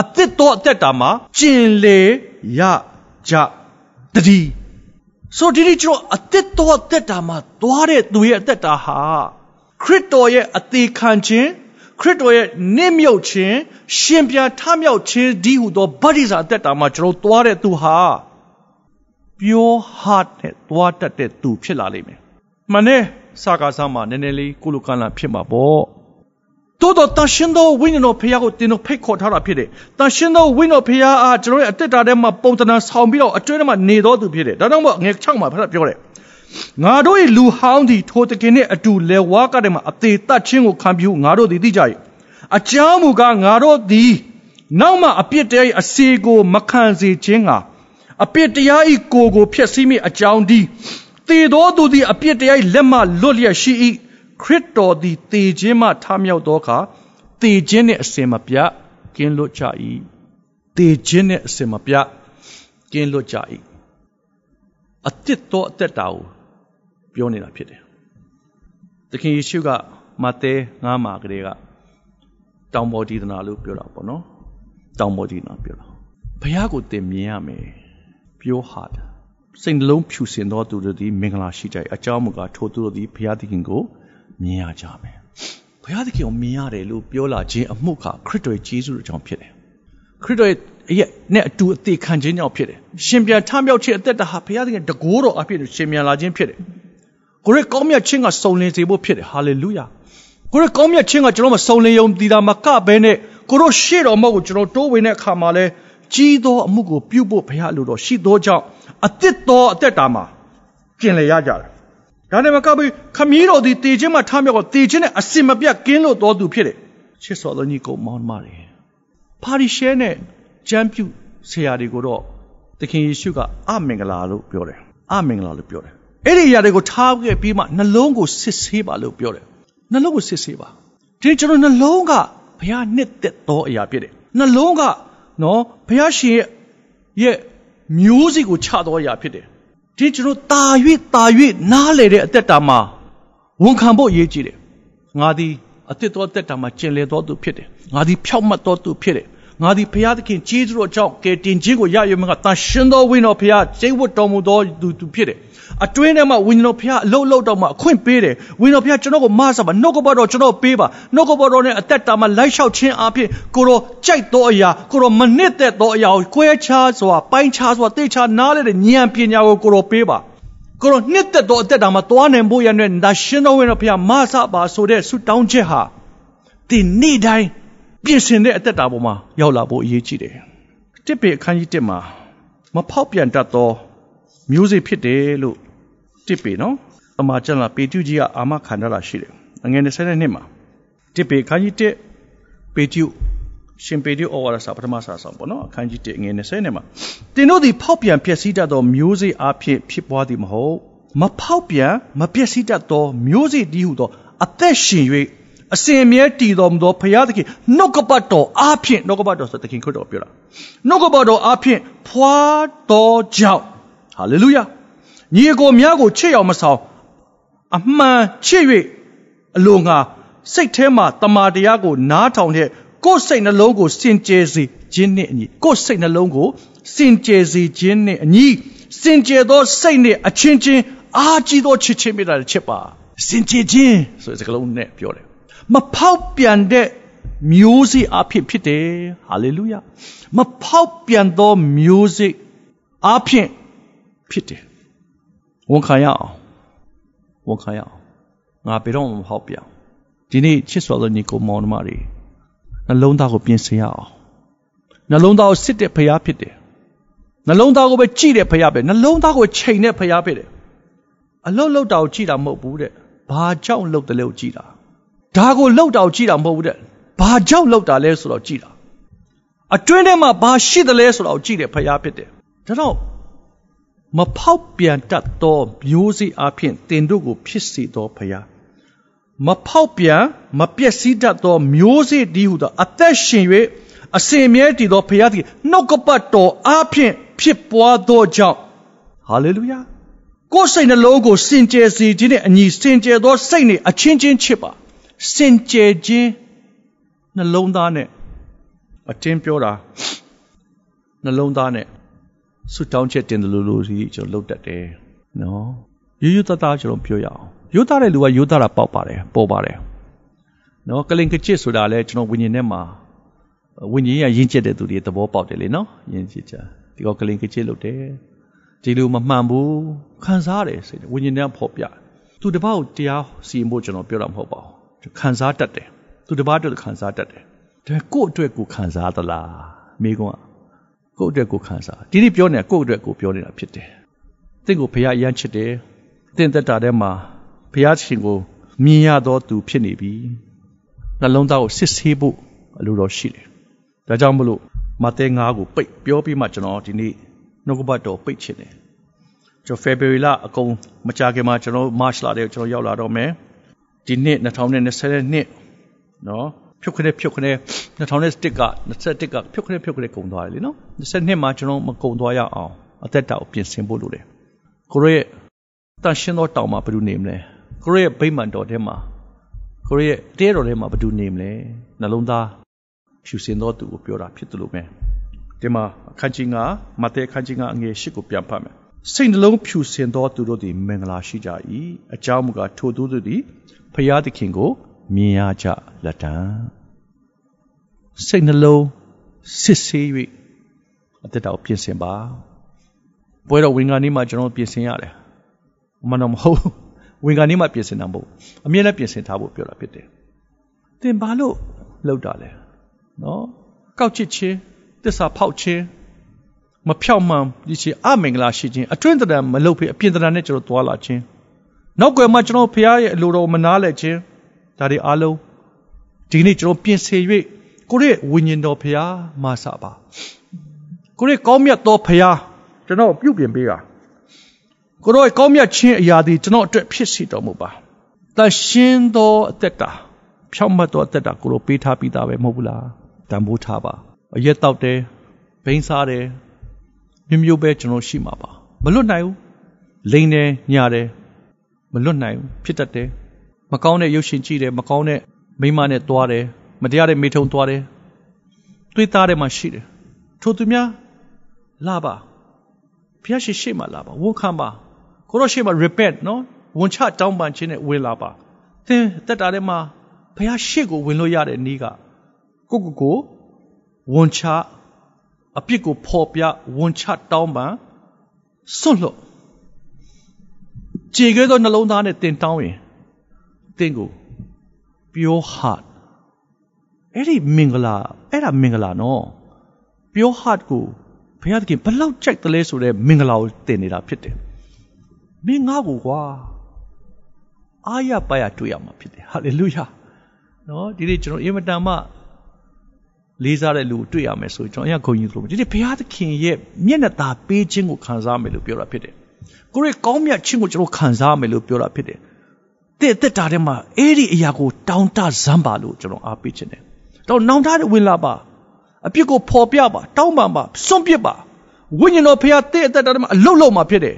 အသစ်တော်အသက်တာမှာကျင်လေရကြတည်းဆိုဒီဒီကျွန်တော်အသက်တော်အသက်တာမှာသွားတဲ့သူရဲ့အသက်တာဟာ ခရစ်တော်ရဲ့အသေးခံခြင်းခရစ်တော်ရဲ့နစ်မြုပ်ခြင်းရှင်ပြန်ထမြောက်ခြင်းဒီဟုသောဗတ္တိဇာအသက်တာမှာကျွန်တော်သွားတဲ့သူဟာ pure heart နဲ့သွားတတ်တဲ့သူဖြစ်လာလိမ့်မယ်။မှန်တယ်စာကားစားမှာနည်းနည်းလေးကိုလိုကန့်လာဖြစ်မှာပေါ့။တိုးတော့တန်ရှင်သောဝိညာဉ်တော်ဖခင်ကိုတင်တော်ဖိတ်ခေါ်ထားတာဖြစ်တယ်။တန်ရှင်သောဝိညာဉ်တော်ဖခင်အားကျွန်တော်ရဲ့အသက်တာထဲမှာပုံသဏ္ဍာန်ဆောင်ပြီးတော့အတွင်းထဲမှာနေတော်သူဖြစ်တယ်။ဒါကြောင့်မို့ငယ်6မှာဖခင်ပြောတယ်။ ငါတို့၏လူဟောင်းသည်ထိုတခင်နှင့်အတူလေဝါကတဲ့မှာအသေးတတ်ခြင်းကိုခံပြီးငါတို့သည်သိကြ၏။အကြောင်းမူကားငါတို့သည်နောက်မှအပြစ်တရား၏အစီကိုမခံစေခြင်းငါအပြစ်တရားဤကိုကိုဖျက်ဆီးမိအကြောင်းဒီတေတော်သူသည်အပြစ်တရားလက်မှလွတ်လျက်ရှိ၏ခရစ်တော်သည်တေခြင်းမှထမြောက်သောအခါတေခြင်းနှင့်အစင်မပြတ်ကင်းလွတ်ကြ၏တေခြင်းနှင့်အစင်မပြတ်ကင်းလွတ်ကြ၏အတ္တတော်အသက်တာကို ပြောနေတာဖြစ်တယ်သခင်ယေရှုကမဿဲ9မှာကလေးကတောင်ပေါ်ဒီသနာလို့ပြောတာပေါ့နော်တောင်ပေါ်ဒီသနာပြောတာဘုရားကိုသင်မြင်ရမယ် pure heart စိတ်နှလုံးဖြူစင်သောသူတို့သည်မင်္ဂလာရှိကြ၏အကြောင်းမူကားထိုသူတို့သည်ဘုရားသခင်ကိုမြင်ရကြမယ်ဘုရားသခင်ကိုမြင်ရတယ်လို့ပြောလာခြင်းအမှုခါခရစ်တော်ရဲ့ဂျေဇုတော်ကြောင့်ဖြစ်တယ်ခရစ်တော်ရဲ့ရဲ့နဲ့အတူအသေးခံခြင်းကြောင့်ဖြစ်တယ်ရှင်ပြန်ထမြောက်ခြင်းအသက်တာဟာဘုရားသခင်တကိုးတော်အဖြစ်ရှင်ပြန်လာခြင်းဖြစ်တယ် ကိုရဲ့ကောင်းမြတ်ခြင်းကစုံလင်စေဖို့ဖြစ်တယ်ဟာလေလုယာကိုရဲ့ကောင်းမြတ်ခြင်းကကျွန်တော်မစုံလင်ယုံတည်တာမကဘဲနဲ့ကိုတို့ရှေ့တော်မဟုတ်ကိုကျွန်တော်တိုးဝင်တဲ့အခါမှာလဲကြီးသောအမှုကိုပြုဖို့ဘုရားလိုတော်ရှိသောကြောင့်အသစ်သောအသက်တာမှာကျင်လည်ရကြတယ်။ဒါနဲ့မကဘူးခမည်းတော်သည်တည်ခြင်းမှထားမြောက်တော့တည်ခြင်းနဲ့အစင်မပြတ်ကင်းလို့တော်သူဖြစ်တယ်။ချစ်စော်သောညီကိုမောင်မတွေပါရီရှဲနဲ့ကျမ်းပြုဆရာတွေကိုတော့သခင်ယေရှုကအမင်္ဂလာလို့ပြောတယ်။အမင်္ဂလာလို့ပြောတယ်။ အဲ့ဒီအရာတွေကိုထားခဲ့ပြီးမှနှလုံးကိုစစ်ဆေးပါလို့ပြောတယ်။နှလုံးကိုစစ်ဆေးပါ။ဒီကျွန်တော်နှလုံးကဘုရားနှစ်သက်သောအရာဖြစ်တယ်။နှလုံးကနော်ဘုရားရှင်ရဲ့ရဲ့မျိုးစိကိုချတော်ရာဖြစ်တယ်ဒီကျွန်တော်တာ၍တာ၍နားလေတဲ့အသက်တာမှာဝန်ခံဖို့အရေးကြီးတယ်ငါသည်အသက်တော်အသက်တာမှာကျင်လည်တော်သူဖြစ်တယ်ငါသည်ဖြောက်မှတ်တော်သူဖြစ်တယ် ငါသည်ဘုရားသခင်ကြီးသူတော်ကြောင့်ကယ်တင်ခြင်းကိုရရမကတန်ရှင်သောဝိညာဉ်တော်ဘုရားကျိတ်ဝတ်တော်မူသောသူသူဖြစ်တယ်အတွင်းထဲမှာဝိညာဉ်တော်ဘုရားအလုတ်လုတ်တော့မှအခွင့်ပေးတယ်ဝိညာဉ်တော်ဘုရားကျွန်တော်ကိုမဆပါနှုတ်ကပတ်တော်ကျွန်တော်ပေးပါနှုတ်ကပတ်တော်နဲ့အသက်တာမှာလိုက်လျှောက်ခြင်းအပြင်ကိုတော်ကြိုက်သောအရာကိုတော်မနစ်သက်သောအရာကိုကွဲခြားစွာပိုင်းခြားစွာသိချာနားလဲတဲ့ဉာဏ်ပညာကိုကိုတော်ပေးပါကိုတော်နှစ်သက်သောအသက်တာမှာသွားနိုင်ဖို့ရတဲ့ဒါရှင်တော်ဝိညာဉ်တော်ဘုရားမဆပါဆိုတဲ့ဆုတောင်းချက်ဟာဒီနေ့တိုင်း ပြင်ဆင်တဲ့အသက်တာပေါ်မှာရောက်လာဖို့အရေးကြီးတယ်တစ်ပေအခန်းကြီး1မှာမဖောက်ပြန်တတ်သောမျိုးစေ့ဖြစ်တယ်လို့တစ်ပေနော်အမှာကျန်လာပေတုကြီးကအာမခံရတာရှိတယ်အငယ်20နှစ်မှာတစ်ပေခန်းကြီး1ပေတုရှင်ပေတုဩဝါဒစာပထမစာဆောင်ပေါ့နော်အခန်းကြီး1ငယ်20နှစ်မှာတင်တို့သည်ဖောက်ပြန်ဖြစ်စည်းတတ်သောမျိုးစေ့အဖြစ်ဖြစ်ပွားသည်မဟုတ်မဖောက်ပြန်မပြည့်စည်တတ်သောမျိုးစေ့တည်းဟုသောအသက်ရှင်၍ အစဉ်အမြဲတည်တော်မူသောဘုရားသခင်နှုတ်ကပတ်တော်အားဖြင့်နှုတ်ကပတ်တော်ဆိုသခင်ခရစ်တော်ပြောတာနှုတ်ကပတ်တော်အားဖြင့်ဖွာတော်ကြောင့်ဟာလေလုယာညီအကိုများကိုချစ်ရောက်မဆောင်အမှန်ချစ်၍အလိုငါစိတ်ထဲမှာတမာတရားကိုနားထောင်တဲ့ကိုယ်စိတ်နှလုံးကိုစင်ကြယ်စေခြင်းနှင့်အညီကိုယ်စိတ်နှလုံးကိုစင်ကြယ်စေခြင်းနှင့်အညီစင်ကြယ်သောစိတ်နှင့်အချင်းချင်းအားကြီးသောချစ်ချင်းမြတ်တာချစ်ပါစင်ကြယ်ခြင်းဆိုတဲ့စကားလုံးနဲ့ပြောတယ် မဖောက်ပြန်တဲ့မျိုးစေ့အဖြစ်ဖြစ်တယ်ဟာလေလုယာမဖောက်ပြန်သောမျိုးစေ့အဖြစ်ဖြစ်တယ်ဝန်ခံရအောင်ဝန်ခံရအောင်ငါဘယ်တော့မှမဖောက်ပြန်ဒီနေ့ချစ်စွာသောညီကိုမောင်နှမတွေနှလုံးသားကိုပြင်ဆင်ရအောင်နှလုံးသားကိုစစ်တဲ့ဖရားဖြစ်တယ်နှလုံးသားကိုပဲကြည့်တဲ့ဖရားပဲနှလုံးသားကိုချိန်တဲ့ဖရားဖြစ်တယ်အလုတ်လုတ်တာကိုကြည့်တာမဟုတ်ဘူးတဲ့ဘာကြောင့်လုတ်တယ်လို့ကြည့်တာ ဒါကိုလှုပ်တာကိုကြည့်တာမဟုတ်ဘူးတဲ့ဘာကြောင့်လှုပ်တာလဲဆိုတော့ကြည့်တာအတွင်းထဲမှာဘာရှိသလဲဆိုတော့ကြည့်တယ်ဖရားဖြစ်တယ်ဒါတော့မဖောက်ပြန်တတ်သောမျိုးစေ့အဖြစ်တင်တို့ကိုဖြစ်စေသောဖရားမဖောက်ပြန်မပျက်စီးတတ်သောမျိုးစေ့ဒီဟုသောအသက်ရှင်၍အစင်မြဲတည်သောဖရားသည်နှုတ်ကပတ်တော်အဖြစ်ဖြစ်ပွားသောကြောင့်ဟာလေလုယာကိုယ်စိတ်နှလုံးကိုစင်ကြယ်စေခြင်းနဲ့အညီစင်ကြယ်သောစိတ်နဲ့အချင်းချင်းချစ်ပါ စင်ကြယ်ခြင်းနှလုံးသားနဲ့အတင်းပြောတာနှလုံးသားနဲ့ဆုတောင်းချက်တင်တယ်လို့လို့ဒီကျွန်တော်လုပ်တတ်တယ် နော်ရိုးရိုးသားသားကျွန်တော်ပြောရအောင်ရိုးသားတဲ့လူကရိုးသားတာပေါက်ပါတယ်ပေါ်ပါတယ်နော်ကလင်ကချစ်ဆိုတာလဲကျွန်တော်ဝิญဉ်ထဲမှာဝิญဉ်ရရင်းကျက်တဲ့သူတွေသဘောပေါက်တယ်လေနော်ရင်းကျက်ချာဒီကောကလင်ကချစ်လုပ်တယ်ဒီလိုမမှန်ဘူးခံစားရတယ်စိတ်ဝิญဉ်ထဲဖော်ပြသူတပားကိုတရားစီရင်ဖို့ကျွန်တော်ပြောတာမဟုတ်ပါဘူး ခံစားတတ်တယ်သူတပားအတွက်ခံစားတတ်တယ်ဒါကိုယ့်အတွက်ကိုခံစားသလားမိကုန်းကကိုယ့်အတွက်ကိုခံစားဒီနေ့ပြောနေတာကိုယ့်အတွက်ကိုပြောနေတာဖြစ်တယ်တင့်ကိုဖခင်အရန်ချစ်တယ်တင့်သက်တာထဲမှာဖခင်ရှင်ကိုမြင်ရတော့သူဖြစ်နေပြီနှလုံးသားကိုစစ်ဆေးဖို့အလိုတော်ရှိတယ်ဒါကြောင့်မလို့မဿဲ9ကိုပိတ်ပြောပြီးမှကျွန်တော်ဒီနေ့နှုတ်ကပတ်တော်ပိတ်ချင်တယ်ကျွန်တော် February လအကုန်မကြခင်မှာကျွန်တော် March လတဲ့ကျွန်တော်ရောက်လာတော့မယ် ဒီနှစ်2020နှစ်နော်ဖြုတ်ခနဲ့ဖြုတ်ခနဲ့2021က21ကဖြုတ်ခနဲ့ဖြုတ်ခနဲ့ကုန်သွားတယ်လीနော်22မှာကျွန်တော်မကုန်သွားရအောင်အသက်တာကိုပြင်ဆင်ဖို့လိုတယ်ကိုရဲ့တန်ရှင်းသောတောင်မှာဘယ်သူနေမလဲကိုရဲ့ဗိမာန်တော်ထဲမှာကိုရဲ့တဲတော်ထဲမှာဘယ်သူနေမလဲနှလုံးသားဖြူစင်သောသူကိုပြောတာဖြစ်တယ်လို့ပဲဒီမှာအခန်းကြီး9မဿဲအခန်းကြီး9အငယ်8ကိုပြန်ဖတ်မယ် စိတ်နှလုံးဖြူစင်သောသူတို့သည်မင်္ဂလာရှိကြ၏အကြောင်းမူကားထိုသူတို့သည်ဖျားသခင်ကိုမြင်ရကြလက်တံစိတ်နှလုံးစစ်ဆေး၍အသက်တော်ပြင်ဆင်ပါပွဲတော်ဝင်ကနေမှကျွန်တော်ပြင်ဆင်ရတယ်မနမဟုတ်ဝင်ကနေမှပြင်ဆင်တာမဟုတ်အမြဲတမ်းပြင်ဆင်ထားဖို့ပြောတာဖြစ်တယ်သင်ဘာလို့လောက်တာလဲနော်ကောက်ချစ်ခြင်းတစ္ဆာဖောက်ခြင်း မဖြောက်မှန်ဒီချင်အမင်္ဂလာရှိခြင်းအတွင်းတရံမလုပ်ဖေးအပြင်တရံနဲ့ကျွန်တော်သွားလာခြင်းနောက်ွယ်မှာကျွန်တော်ဖရားရဲ့အလိုတော်မနာလဲခြင်းဒါတွေအားလုံးဒီနေ့ကျွန်တော်ပြင်ဆင်၍ကိုရဲ့ဝိညာဉ်တော်ဖရားမဆပါကိုရဲ့ကောင်းမြတ်သောဖရားကျွန်တော်ပြုပြင်ပေးတာကိုရောကောင်းမြတ်ခြင်းအရာသည်ကျွန်တော်အတွက်ဖြစ်စီတော်မူပါတရှင်းသောအသက်တာဖြောင့်မတ်သောအသက်တာကိုရောပေးထားပြီးသားပဲမဟုတ်ဘူးလားတန်ဖိုးထားပါအရက်တောက်တယ်ဘိန်းစားတယ် မျိုးမျိုးပဲကျွန်တော်ရှိမှာပါမလွတ်နိုင်ဘူးလိန်တယ်ညာတယ်မလွတ်နိုင်ဘူးဖြစ်တတ်တယ်မကောင်းတဲ့ရုပ်ရှင်ကြည့်တယ်မကောင်းတဲ့မိမနဲ့သွားတယ်မတရားတဲ့မိထုံသွားတယ်တွေးသားတယ်မှရှိတယ်ထိုသူများလာပါဘုရားရှိရှိမှလာပါဝန်ခံပါကိုရောရှိမှ repent နော်ဝန်ချတောင်းပန်ခြင်းနဲ့ဝင်လာပါသင်တက်တာထဲမှာဘုရားရှိကိုဝင်လို့ရတဲ့နေ့ကကိုကိုကိုဝန်ချ အပြစ်ကိုဖော်ပြဝန်ချတောင်းပန်စွန့်လွတ်ကြေခဲ့သောနှလုံးသားနဲ့တင်တောင်းရင်တင့်ကို pure heart အဲ့ဒီမင်္ဂလာအဲ့ဒါမင်္ဂလာနော် pure heart ကိုဘုရားသခင်ဘလောက်ကြိုက်တယ်လဲဆိုတော့မင်္ဂလာကိုတင်နေတာဖြစ်တယ်မင်းငါ့ကိုကွာအားရပါရတွေ့ရမှာဖြစ်တယ်ဟာလေလုယာနော်ဒီနေ့ကျွန်တော်အင်မတန်မှ လေးစားတဲ့လူကိုတွေ့ရမယ်ဆိုရင်ကျွန်တော်အရင်ခုန်ကြီးလို့ဒီနေ့ဘုရားသခင်ရဲ့မျက်နှာသာပေးခြင်းကိုခံစားမယ်လို့ပြောတာဖြစ်တယ်ကိုရဲ့ကောင်းမြတ်ခြင်းကိုကျွန်တော်ခံစားမယ်လို့ပြောတာဖြစ်တယ်တဲ့တက်တာထဲမှာအဲ့ဒီအရာကိုတောင်းတဇမ်းပါလို့ကျွန်တော်အားပေးခြင်းတယ်တော့နောင်တတဲ့ဝင်လာပါအပြစ်ကိုဖော်ပြပါတောင်းပန်ပါစွန့်ပစ်ပါဝိညာဉ်တော်ဖခင်တဲ့အသက်တာထဲမှာအလုတ်လုံးမှာဖြစ်တယ်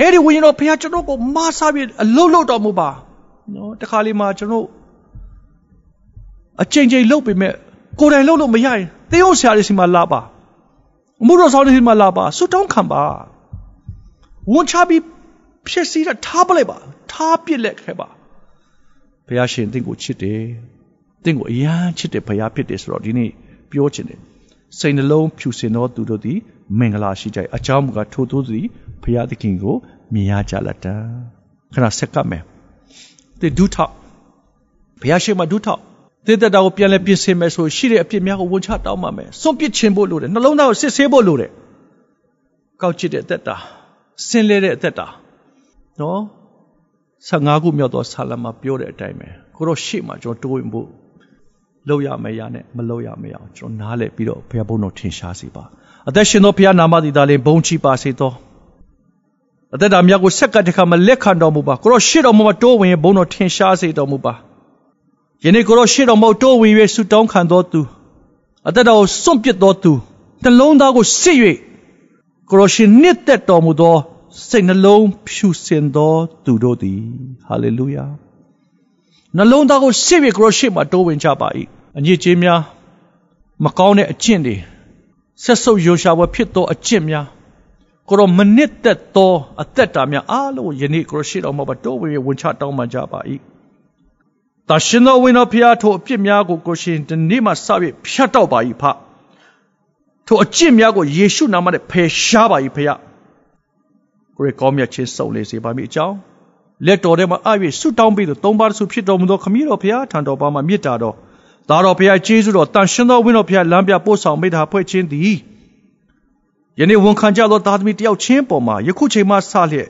အဲ့ဒီဝိညာဉ်တော်ဖခင်ကျွန်တော်ကိုမဆာပြီးအလုတ်လုတ်တော်မူပါနော်တခါလေးမှာကျွန်တော်အချိန်ချင်းလုတ်ပေမဲ့ ကိုယ်တိုင်လုတ်လို့မရရင်သေယုတ်ဆရာတွေစီမှာလာပါအမှုတော်ဆောင်တွေစီမှာလာပါဆွတောင်းခံပါဝန်ချပြီးဖြစ်စီတာထားပလိုက်ပါထားပစ်လက်ခဲ့ပါဘုရားရှင်တင့်ကိုချစ်တယ်တင့်ကိုအယမ်းချစ်တယ်ဘုရားဖြစ်တယ်ဆိုတော့ဒီနေ့ပြောချင်တယ်စိတ်နှလုံးဖြူစင်သောသူတို့သည်မင်္ဂလာရှိကြ၏အကြောင်းမူကားထိုသူသည်ဘုရားသခင်ကိုမြင်ရကြလက်တံခဏဆက်ကပ်မယ်တဲ့ဒုထောက်ဘုရားရှိခိုးမှာဒုထောက် တဲ့တဲ့တာကိုပြန်လဲပြင်ဆင်မယ်ဆိုရှိတဲ့အပြစ်များကိုဝန်ချတောင်းပါမယ်စွန့်ပစ်ခြင်းဖို့လိုတယ်နှလုံးသားကိုစစ်ဆေးဖို့လိုတယ်ကောက်ချစ်တဲ့အသက်တာဆင်းလဲတဲ့အသက်တာနော်15ခုမြောက်သောဆာလမှာပြောတဲ့အတိုင်းပဲကိုတော့ရှေ့မှာကျွန်တော်တိုးဝင်ဖို့လောက်ရမယ်ရနဲ့မလောက်ရမယ်အောင်ကျွန်တော်နားလည်ပြီးတော့ဘုရားဘုန်းတော်ထင်ရှားစေပါအသက်ရှင်သောဘုရားနာမသည်သာလျှင်ဘုန်းချီပါစေသောအသက်တာမြတ်ကိုဆက်ကတခါမလက်ခံတော်မူပါကိုတော့ရှေ့တော်မှာတိုးဝင်ဘုန်းတော်ထင်ရှားစေတော်မူပါ ယနေ့ကိုတော့ရှေ့တော်မှာတိုးဝင်၍ဆုတောင်းခံတော်သူအသက်တော်ကိုစွန့်ပစ်တော်သူနှလုံးသားကိုစစ်၍ကိုရောရှင်နှစ်သက်တော်မူသောစိတ်နှလုံးဖြူစင်သောသူတို့သည်ဟာလေလုယာနှလုံးသားကိုစစ်ပြီးကိုရောရှေ့မှာတိုးဝင်ကြပါ၏အညစ်အကြေးများမကောင်းတဲ့အကျင့်တွေဆက်ဆုပ်ယွန်ရှာဝဖြစ်သောအကျင့်များကိုရောမနစ်သက်သောအသက်တာများအားလုံးယနေ့ကိုရောရှိတော်မှာပါတိုးဝေဝန်ချတောင်းပန်ကြပါ၏ တာရှင်တော်ဝိညာဉ်ဖျားထိုအပြစ်များကိုကိုရှင်ဒီနေ့မှစပြီးဖြတ်တောက်ပါ၏ဖထိုအကျင့်များကိုယေရှုနာမနဲ့ဖယ်ရှားပါ၏ဖျားကိုရကောင်းမြတ်ခြင်းစုံလေစေပါမိအကြောင်းလက်တော်ထဲမှာအ၍ဆုတောင်းပြီးတော့သုံးပါးစုဖြစ်တော်မူသောခမည်းတော်ဖျားထံတော်ပါမှာမြစ်တာတော်ဒါတော်ဖျားကျေးဇူးတော်တန်ရှင်တော်ဝိညာဉ်ဖျားလမ်းပြပို့ဆောင်မိတာဖွဲ့ခြင်းသည်ယနေ့ဝန်ခံကြသောသားသမီးတယောက်ချင်းပေါ်မှာယခုချိန်မှစလျက်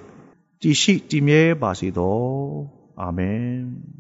တည်ရှိတည်မြဲပါစေသောအာမင်